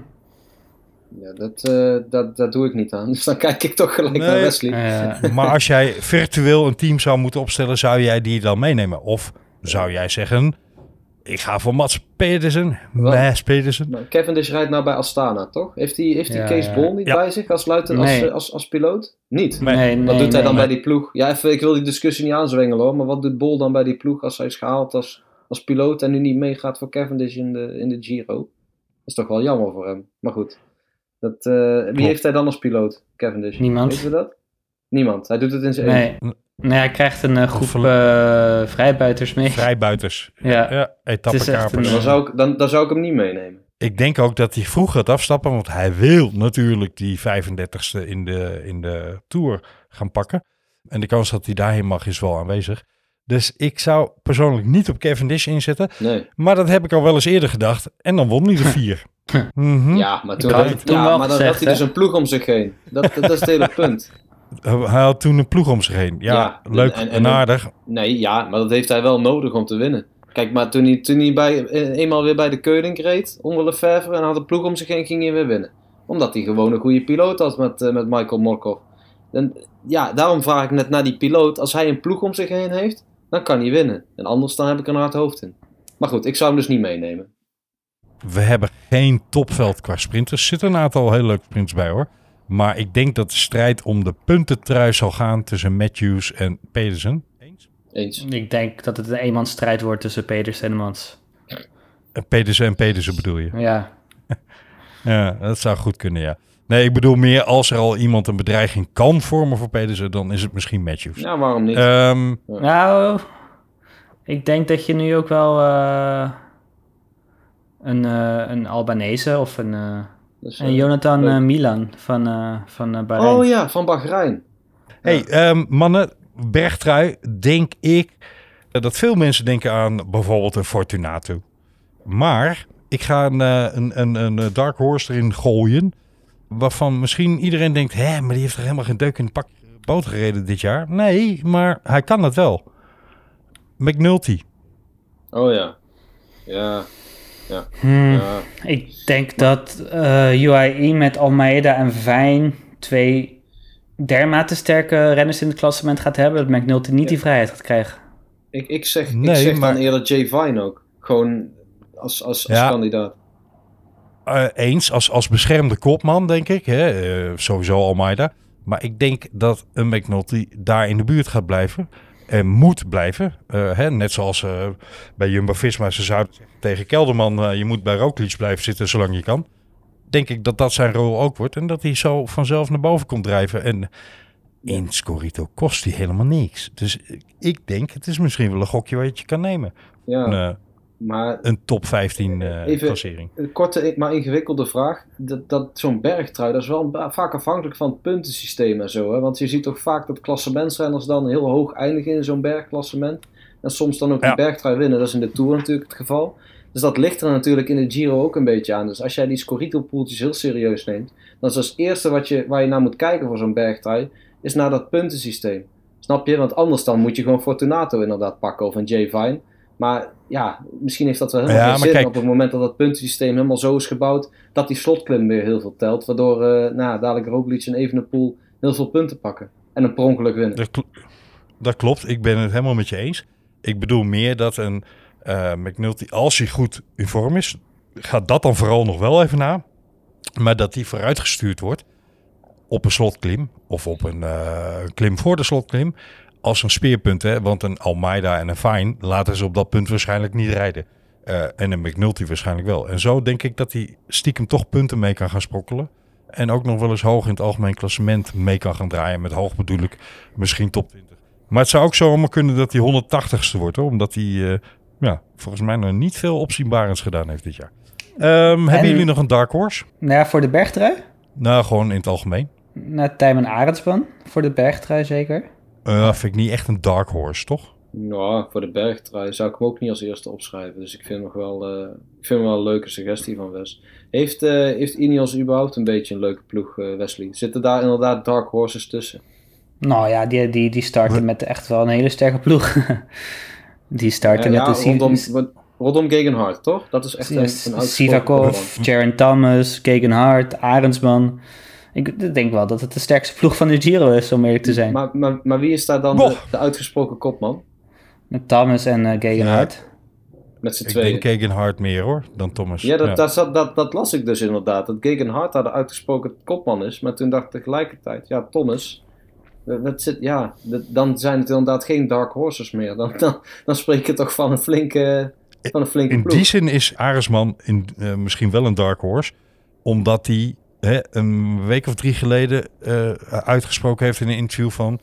H: Ja, dat, eh, dat, dat doe ik niet aan. Dus dan kijk ik toch gelijk naar. Wesley.
B: Maar als jij virtueel een team zou moeten opstellen, zou jij die dan meenemen? Of zou jij zeggen, ik ga voor Mats Pedersen? Mats Pedersen.
H: Maar Cavendish rijdt nou bij Astana, toch? Heeft hij heeft die
I: Ja,
H: Kees
I: ja.
H: Bol niet
B: Ja.
H: bij zich als, luiten, als,
I: Nee.
H: eh, als, als piloot? Niet.
B: Nee.
I: nee, nee,
H: Wat doet hij dan
I: nee.
H: bij die ploeg? Ja, even, ik wil die discussie niet aanzwengelen hoor, maar wat doet Bol dan bij die ploeg als hij is gehaald als, als piloot en nu niet meegaat voor Cavendish in de, in de Giro? Dat is toch wel jammer voor hem. Maar goed. Dat, eh, wie heeft hij dan als piloot? Cavendish.
I: Niemand.
H: Weten we dat? Niemand. Hij doet het in zijn eentje.
I: Nee. nee, hij krijgt een eh, groep eh, vrijbuiters mee.
B: Vrijbuiters.
I: Ja.
B: Ja, etappekapers.
H: Dan, zou ik, dan, dan zou ik hem niet meenemen.
B: Ik denk ook dat hij vroeg gaat afstappen, want hij wil natuurlijk die 35ste in de, in de Tour gaan pakken. En de kans dat hij daarheen mag is wel aanwezig. Dus ik zou persoonlijk niet op Cavendish inzetten.
H: Nee.
B: Maar dat heb ik al wel eens eerder gedacht. En dan won hij de vier. Mhm.
H: Ja, maar toen,
I: had toen
H: ja, maar dan
I: gezegd,
H: had hij dus
I: hè?
H: een ploeg om zich heen. Dat, dat, dat is het hele punt.
B: Hij had toen een ploeg om zich heen. Ja,
H: Ja,
B: leuk
H: en-
B: en,
H: en-
B: aardig.
H: Nee, ja, maar dat heeft hij wel nodig om te winnen. Kijk, maar toen hij, toen hij bij, eh, eenmaal weer bij de Keuning reed, onder Lefebvre, en had een ploeg om zich heen, ging hij weer winnen. Omdat hij gewoon een goede piloot had met, eh, met Michael Morkov. En ja, daarom vraag ik net naar die piloot. Als hij een ploeg om zich heen heeft, dan kan hij winnen. En anders dan heb ik er een hard hoofd in. Maar goed, ik zou hem dus niet meenemen.
B: We hebben geen topveld qua sprinters. Er zitten een aantal hele leuke sprinters bij hoor. Maar ik denk dat de strijd om de puntentrui zal gaan tussen Matthews en Pedersen. Eens?
H: Eens.
I: Ik denk dat het een eenmansstrijd wordt tussen Pedersen en Mans.
B: Eh, Pedersen en Pedersen bedoel je?
I: Ja.
B: Ja, dat zou goed kunnen, ja. Nee, ik bedoel meer als er al iemand een bedreiging kan vormen voor Pedersen, dan is het misschien Matthews.
H: Ja, waarom niet?
B: Ehm,
I: Nou, ik denk dat je nu ook wel eh, een, eh, een Albanese of een,
H: Dus,
I: een
H: eh,
I: Jonathan Milan van, eh van eh, Bahrein.
H: Oh ja, van Bahrein.
B: hey, ehm, mannen, bergtrui, denk ik dat veel mensen denken aan bijvoorbeeld een Fortunato. Maar ik ga een, een, een, een Dark Horse erin gooien, waarvan misschien iedereen denkt, hè, maar die heeft er helemaal geen deuk in het pak boot gereden dit jaar. Nee, maar hij kan het wel. McNulty.
H: Oh ja. Ja. Ja.
I: Hmm,
H: ja.
I: Ik denk dat eh UAE met Almeida en Vijn twee dermate sterke renners in het klassement gaat hebben. Dat McNulty niet die vrijheid gaat krijgen.
H: Ik, ik zeg,
B: Nee,
H: ik zeg
B: maar-
H: dan eerder Jay Vine ook. Gewoon als, als, als
B: Ja.
H: kandidaat.
B: Eh, eens als, als beschermde kopman, denk ik. Hè? Eh, sowieso Almeida. Maar ik denk dat een McNulty daar in de buurt gaat blijven. En moet blijven. Eh, hè? Net zoals eh, bij Jumbo-Visma ze zouden tegen Kelderman... eh, je moet bij Roglic blijven zitten zolang je kan. Denk ik dat dat zijn rol ook wordt. En dat hij zo vanzelf naar boven komt drijven. En in Scorito kost hij helemaal niks. Dus ik denk, het is misschien wel een gokje wat je kan nemen.
H: Ja, maar
B: een top 15 eh,
H: Even-
B: klassering.
H: een korte, maar ingewikkelde vraag. Dat, dat, Zo'n bergtrui, dat is wel vaak afhankelijk van het puntensysteem en zo. Hè? Want je ziet toch vaak dat klassementsrenners dan heel hoog eindigen in zo'n bergklassement. En soms dan ook
B: Ja.
H: die bergtrui winnen. Dat is in de Tour natuurlijk het geval. Dus dat ligt er natuurlijk in de Giro ook een beetje aan. Dus als jij die Scorito-poeltjes heel serieus neemt, dan is als eerste wat je, waar je naar moet kijken voor zo'n bergtrui, is naar dat puntensysteem. Snap je? Want anders dan moet je gewoon Fortunato inderdaad pakken of een Jay Vine. Maar ja, misschien heeft dat wel helemaal
B: Ja, maar
H: zin
B: kijk-
H: op het moment dat dat puntensysteem helemaal zo is gebouwd dat die slotklim weer heel veel telt. Waardoor eh nou, dadelijk Roglic en Evenepoel heel veel punten pakken. En een per ongeluk winnen.
B: Dat, kl- dat klopt, ik ben het helemaal met je eens. Ik bedoel meer dat een eh, McNulty, als hij goed in vorm is, gaat dat dan vooral nog wel even na. Maar dat hij vooruitgestuurd wordt op een slotklim of op een eh, klim voor de slotklim als een speerpunt. Hè? Want een Almeida en een Fine laten ze op dat punt waarschijnlijk niet rijden. Eh, en een McNulty waarschijnlijk wel. En zo denk ik dat hij stiekem toch punten mee kan gaan sprokkelen. En ook nog wel eens hoog in het algemeen klassement mee kan gaan draaien. Met hoog bedoel ik misschien top 20. Maar het zou ook zomaar kunnen dat hij 180ste wordt. Hoor, omdat hij eh, ja, volgens mij nog niet veel opzienbarends gedaan heeft dit jaar. Ehm, Hebben jullie nog een dark horse?
I: Nou ja, voor de bergtrui?
B: Nou, gewoon in het algemeen.
I: Nou, Tijmen Arendsman. Voor de bergtrui zeker.
B: Eh vind ik niet echt een dark horse, toch?
H: Nou, voor de bergtrui zou ik hem ook niet als eerste opschrijven. Dus ik vind nog wel, eh, ik vind hem wel een leuke suggestie van Wes. Heeft, eh, heeft Ineos überhaupt een beetje een leuke ploeg, eh, Wesley? Zitten daar inderdaad dark horses tussen?
I: Nou ja, die, die, die starten met echt wel een hele sterke ploeg. die starten
H: Ja,
I: met
H: ja,
I: de
H: rondom, rondom Gegenhard, toch? Dat is echt een, een
I: Sivakov. Jaron Thomas, Gegenhard, Arendsman. Ik denk wel dat het de sterkste ploeg van de Giro is, om eerlijk te zijn.
H: Maar, maar, maar wie is daar dan de, de uitgesproken kopman?
I: Met Thomas en eh Gegenhard.
H: Met z'n
B: Ik
H: tweeën.
B: denk Gegenhard meer hoor, dan Thomas.
H: Ja, dat, Dat, dat, dat las ik dus inderdaad. Dat Gegenhard daar de uitgesproken kopman is. Maar toen dacht ik tegelijkertijd, ja, Thomas. dat- zit, ja, dat- dan zijn het inderdaad geen dark horses meer. Dan, dan, dan spreek je toch van een flinke, van een flinke
B: In
H: ploeg.
B: die zin is Aresman in, eh, misschien wel een dark horse. Omdat hij hè, een week of drie geleden eh, uitgesproken heeft in een interview van...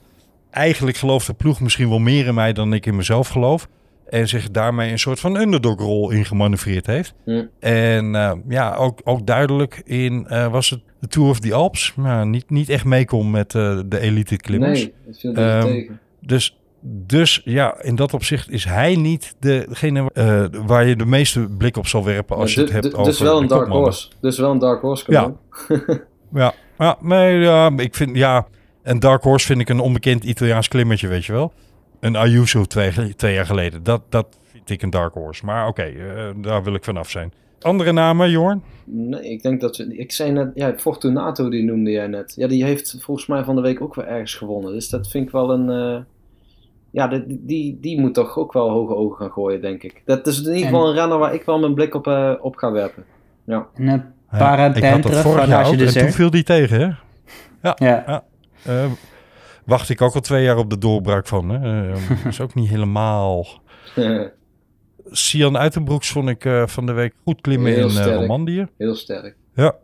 B: Eigenlijk gelooft de ploeg misschien wel meer in mij dan ik in mezelf geloof. En zich daarmee een soort van underdog-rol ingemanoeuvreerd heeft.
H: Hm.
B: En eh, ja, ook, ook duidelijk in, eh, was het de Tour of the Alps? Nou, niet, niet echt meekom met de elite klimmers.
H: Nee, dat viel
B: Ehm,
H: tegen.
B: Dus, dus ja, in dat opzicht is hij niet degene eh, waar je de meeste blik op zal werpen als je het hebt
H: du-
B: over
H: dus wel een dark horse. Dus wel een dark horse.
B: Ja. Ja, ja, nee, ja, ik vind, ja, een dark horse vind ik een onbekend Italiaans klimmertje, weet je wel. Een Ayuso twee, twee jaar geleden, dat, dat vind ik een dark horse. Maar oké, eh, daar wil ik vanaf zijn. Andere namen, Jorn?
H: Nee, ik denk dat we. Ik zei net, ja, Fortunato die noemde jij net. Ja, die heeft volgens mij van de week ook weer ergens gewonnen. Dus dat vind ik wel een. eh, ja, die, die, die moet toch ook wel hoge ogen gaan gooien, denk ik. Dat is in ieder geval een renner waar ik wel mijn blik op, eh, op ga werpen. Ja.
I: En een
B: had dat vorig jaar ook, en toen viel die tegen, hè? Ja.
I: Ja.
B: Eh, wacht ik ook al twee jaar op de doorbraak van. Hè? Eh, is ook niet helemaal... Sian Uitenbroeks vond ik eh, van de week goed klimmen
H: Heel
B: in
H: sterk.
B: Romandie.
H: Heel sterk.
B: Ja.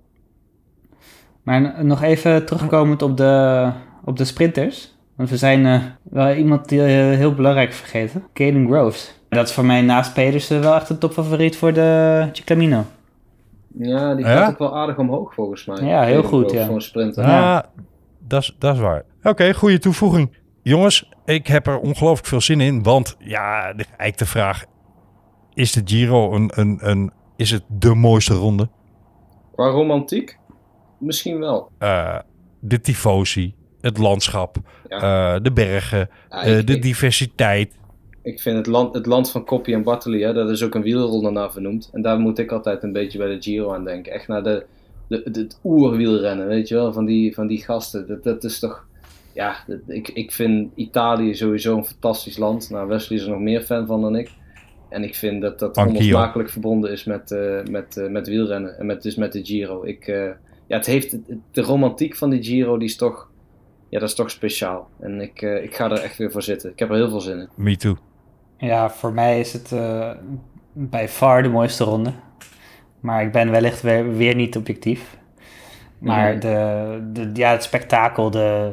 I: Maar nog even terugkomend op de, op de sprinters. Want we zijn eh, wel iemand die eh, heel belangrijk vergeten. Caden Groves. Dat is voor mij naast Pedersen wel echt een topfavoriet voor de Ciclamino.
H: Ja, die
B: Ja?
H: gaat ook wel aardig omhoog volgens mij.
I: Ja, heel goed, ja.
H: Voor een sprinter.
B: Ja, dat is- dat is waar. Oké, goede toevoeging. Jongens, ik heb er ongelooflijk veel zin in. Want ja, de- eigenlijk de vraag... Is de Giro een, een, een... Is het de mooiste ronde?
H: Qua romantiek? Misschien wel.
B: Eh, de tifosi, het landschap,
H: Ja.
B: eh, de bergen,
H: Ja,
B: eh, de
H: ik-
B: diversiteit.
H: Ik vind het land, het land van Koppie en Bartoli, hè, dat is ook een wielronde naar vernoemd. En daar moet ik altijd een beetje bij de Giro aan denken. Echt naar de, de, de- het oerwielrennen, weet je wel, van die, van die gasten. Dat, dat is toch... Ja, dat- ik, ik vind Italië sowieso een fantastisch land. Nou, Wesley is er nog meer fan van dan ik. En ik vind dat dat
B: Anch'io.
H: onlosmakelijk verbonden is met, eh, met, met wielrennen. En met, dus met de Giro. Ik, ja, het heeft, de romantiek van de Giro, die is toch... Ja, dat is toch speciaal. En ik, eh, ik ga er echt weer voor zitten. Ik heb er heel veel zin in.
B: Me too.
I: Ja, voor mij is het eh, bij far de mooiste ronde. Maar ik ben wellicht weer, weer niet objectief. Maar de, de, ja, het spektakel, de,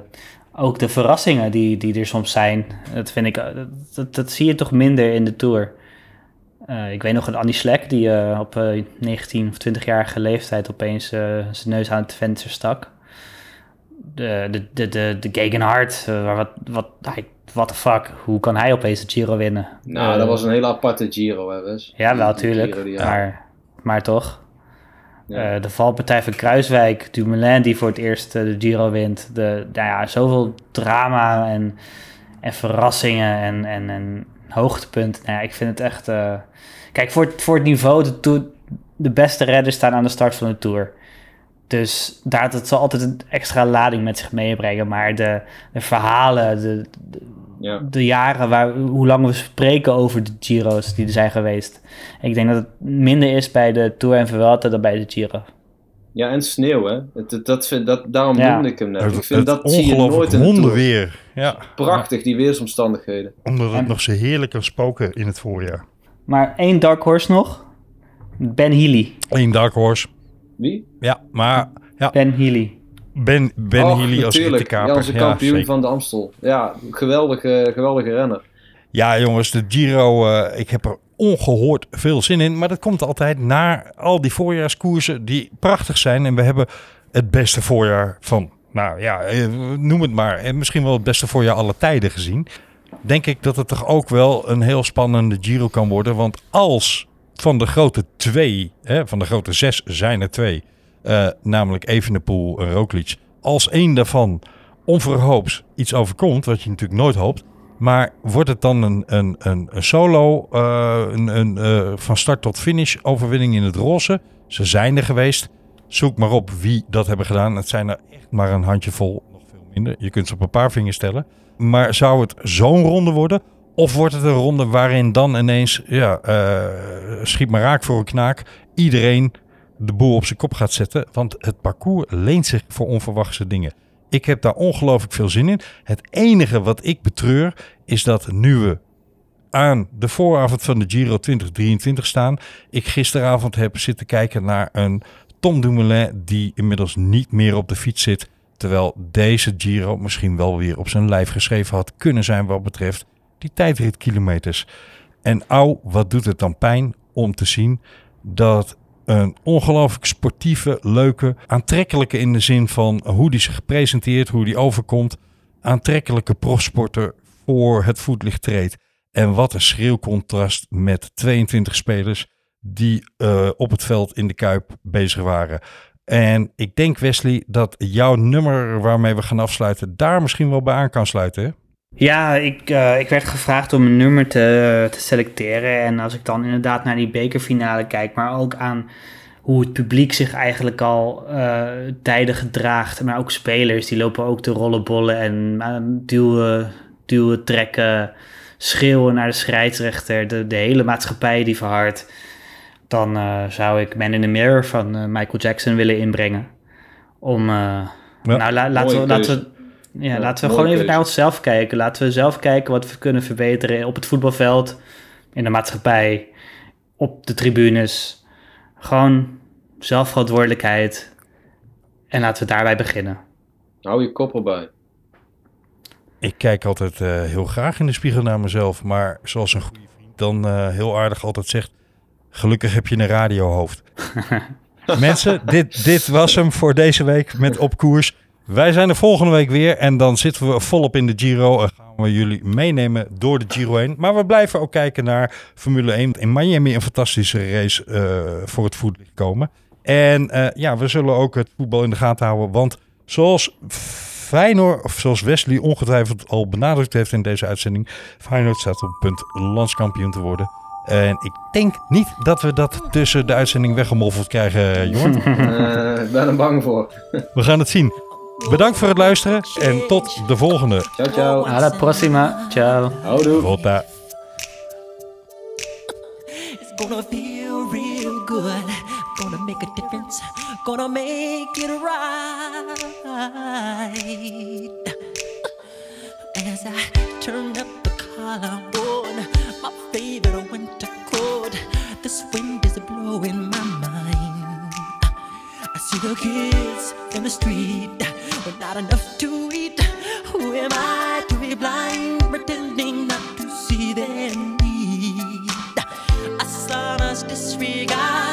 I: ook de verrassingen die, die er soms zijn, dat vind ik, eh, dat, dat, dat zie je toch minder in de Tour. Eh, ik weet nog een Andy Schleck die eh, op eh, 19 of 20-jarige leeftijd opeens eh, zijn neus aan het venster stak. De, de, de, de, de Gegenhard, eh, wat, wat, hij- what the fuck, hoe kan hij opeens de Giro winnen?
H: Nou,
I: Eh,
H: dat was een hele aparte Giro, hè, Wes.
I: ja, wel,
H: Die- die
I: tuurlijk.
H: Giro die- ja.
I: maar, maar toch.
H: Ja.
I: Eh, de valpartij van Kruiswijk, Dumoulin die voor het eerst de Giro wint. De, nou ja, zoveel drama en, en verrassingen en, en, en hoogtepunten. Nou ja, ik vind het echt... Kijk, voor, het- voor het niveau, de, de beste redders staan aan de start van de Tour. Dus daar, dat zal altijd een extra lading met zich meebrengen. Maar de, de verhalen, de, de,
H: Ja.
I: de jaren, waar, hoe lang we spreken over de Giro's die er zijn geweest. Ik denk dat het minder is bij de Tour en Vuelta dan bij de Giro.
H: Ja, en sneeuw, hè. Het, het- dat vind, dat, daarom
I: Ja.
H: noemde ik hem net.
B: Het,
H: ik vind
B: het
H: dat zie je
B: ongelooflijk
H: nooit in de Tour.
B: hondenweer. Ja.
H: Prachtig, die weersomstandigheden.
B: Omdat het
I: En-
B: nog zo heerlijk kan spoken in het voorjaar.
I: Maar één dark horse nog. Ben Healy.
B: Eén dark horse.
H: Wie?
B: Ja, maar ja,
I: Ben Healy.
B: Ben, ben
H: Och,
B: Healy als
H: natuurlijk.
B: rittenkaper.
H: Ja, onze kampioen van de Amstel. Ja, geweldige, geweldige renner.
B: Ja, jongens, de Giro, eh, ik heb er ongehoord veel zin in. Maar dat komt altijd na al die voorjaarskoersen die prachtig zijn. En we hebben het beste voorjaar van, nou ja, eh, noem het maar. En misschien wel het beste voorjaar alle tijden gezien. Denk ik dat het toch ook wel een heel spannende Giro kan worden. Want als van de grote twee, hè, van de grote zes zijn er twee. eh, namelijk Evenepoel en Roglic. Als één daarvan onverhoops iets overkomt, wat je natuurlijk nooit hoopt. Maar wordt het dan een, een, een, een solo, eh, een, een, eh, van start tot finish overwinning in het roze? Ze zijn er geweest. Zoek maar op wie dat hebben gedaan. Het zijn er echt maar een handjevol, nog veel minder. Je kunt ze op een paar vingers tellen. Maar zou het zo'n ronde worden? Of wordt het een ronde waarin dan ineens, ja, eh, schiet maar raak voor een knaak, iedereen de boel op zijn kop gaat zetten? Want het parcours leent zich voor onverwachte dingen. Ik heb daar ongelooflijk veel zin in. Het enige wat ik betreur is dat nu we aan de vooravond van de Giro 2023 staan. Ik gisteravond heb zitten kijken naar een Tom Dumoulin die inmiddels niet meer op de fiets zit. Terwijl deze Giro misschien wel weer op zijn lijf geschreven had kunnen zijn wat betreft die tijdritkilometers. En au, wat doet het dan pijn om te zien dat een ongelooflijk sportieve, leuke, aantrekkelijke in de zin van hoe die zich presenteert, hoe die overkomt, aantrekkelijke profsporter voor het voetlicht treedt. En wat een schreeuwcontrast met 22 spelers die eh, op het veld in de Kuip bezig waren. En ik denk, Wesley, dat jouw nummer waarmee we gaan afsluiten daar misschien wel bij aan kan sluiten. Hè?
I: Ja, ik, uh, ik werd gevraagd om een nummer te, te selecteren. En als ik dan inderdaad naar die bekerfinale kijk, maar ook aan hoe het publiek zich eigenlijk al uh, tijden gedraagt. Maar ook spelers, die lopen ook te rollenbollen en uh, duwen, duwen, trekken, schreeuwen naar de scheidsrechter. De, de hele maatschappij die verhardt. Dan uh, zou ik Man in the Mirror van Michael Jackson willen inbrengen. Om, ja. nou la, laten, we, laten we, ja, laten we gewoon even naar onszelf kijken. Laten we zelf kijken wat we kunnen verbeteren op het voetbalveld, in de maatschappij, op de tribunes. Gewoon zelfverantwoordelijkheid. En laten we daarbij beginnen.
H: Hou je kop erbij.
B: Ik kijk altijd uh, heel graag in de spiegel naar mezelf. Maar zoals een goede vriend dan uh, heel aardig altijd zegt... Gelukkig heb je een radiohoofd. Mensen, dit, dit was hem voor deze week met Op Koers. Wij zijn er volgende week weer en dan zitten we volop in de Giro en gaan we jullie meenemen door de Giro heen. Maar we blijven ook kijken naar Formule 1. In Miami een fantastische race uh, voor het voetlicht komen. En uh, ja, we zullen ook het voetbal in de gaten houden, want zoals Feyenoord, of zoals Wesley ongetwijfeld al benadrukt heeft in deze uitzending, Feyenoord staat op het punt landskampioen te worden. En ik denk niet dat we dat tussen de uitzending weggemoffeld krijgen, Jorn.
H: uh, ik ben er bang voor.
B: we gaan het zien. Bedankt voor het luisteren en tot de volgende.
H: Ciao, ciao.
I: Alla prossima. Ciao.
H: Houdoe.
B: Volta.
E: It's gonna feel real good. Gonna make a difference. Gonna make it right. As I turn up the collarbone, my favorite winter coat. This wind is blowing my mind. I see the kids in the street with not enough to eat. Who am I to be blind, pretending not to see their need? I saw disregard.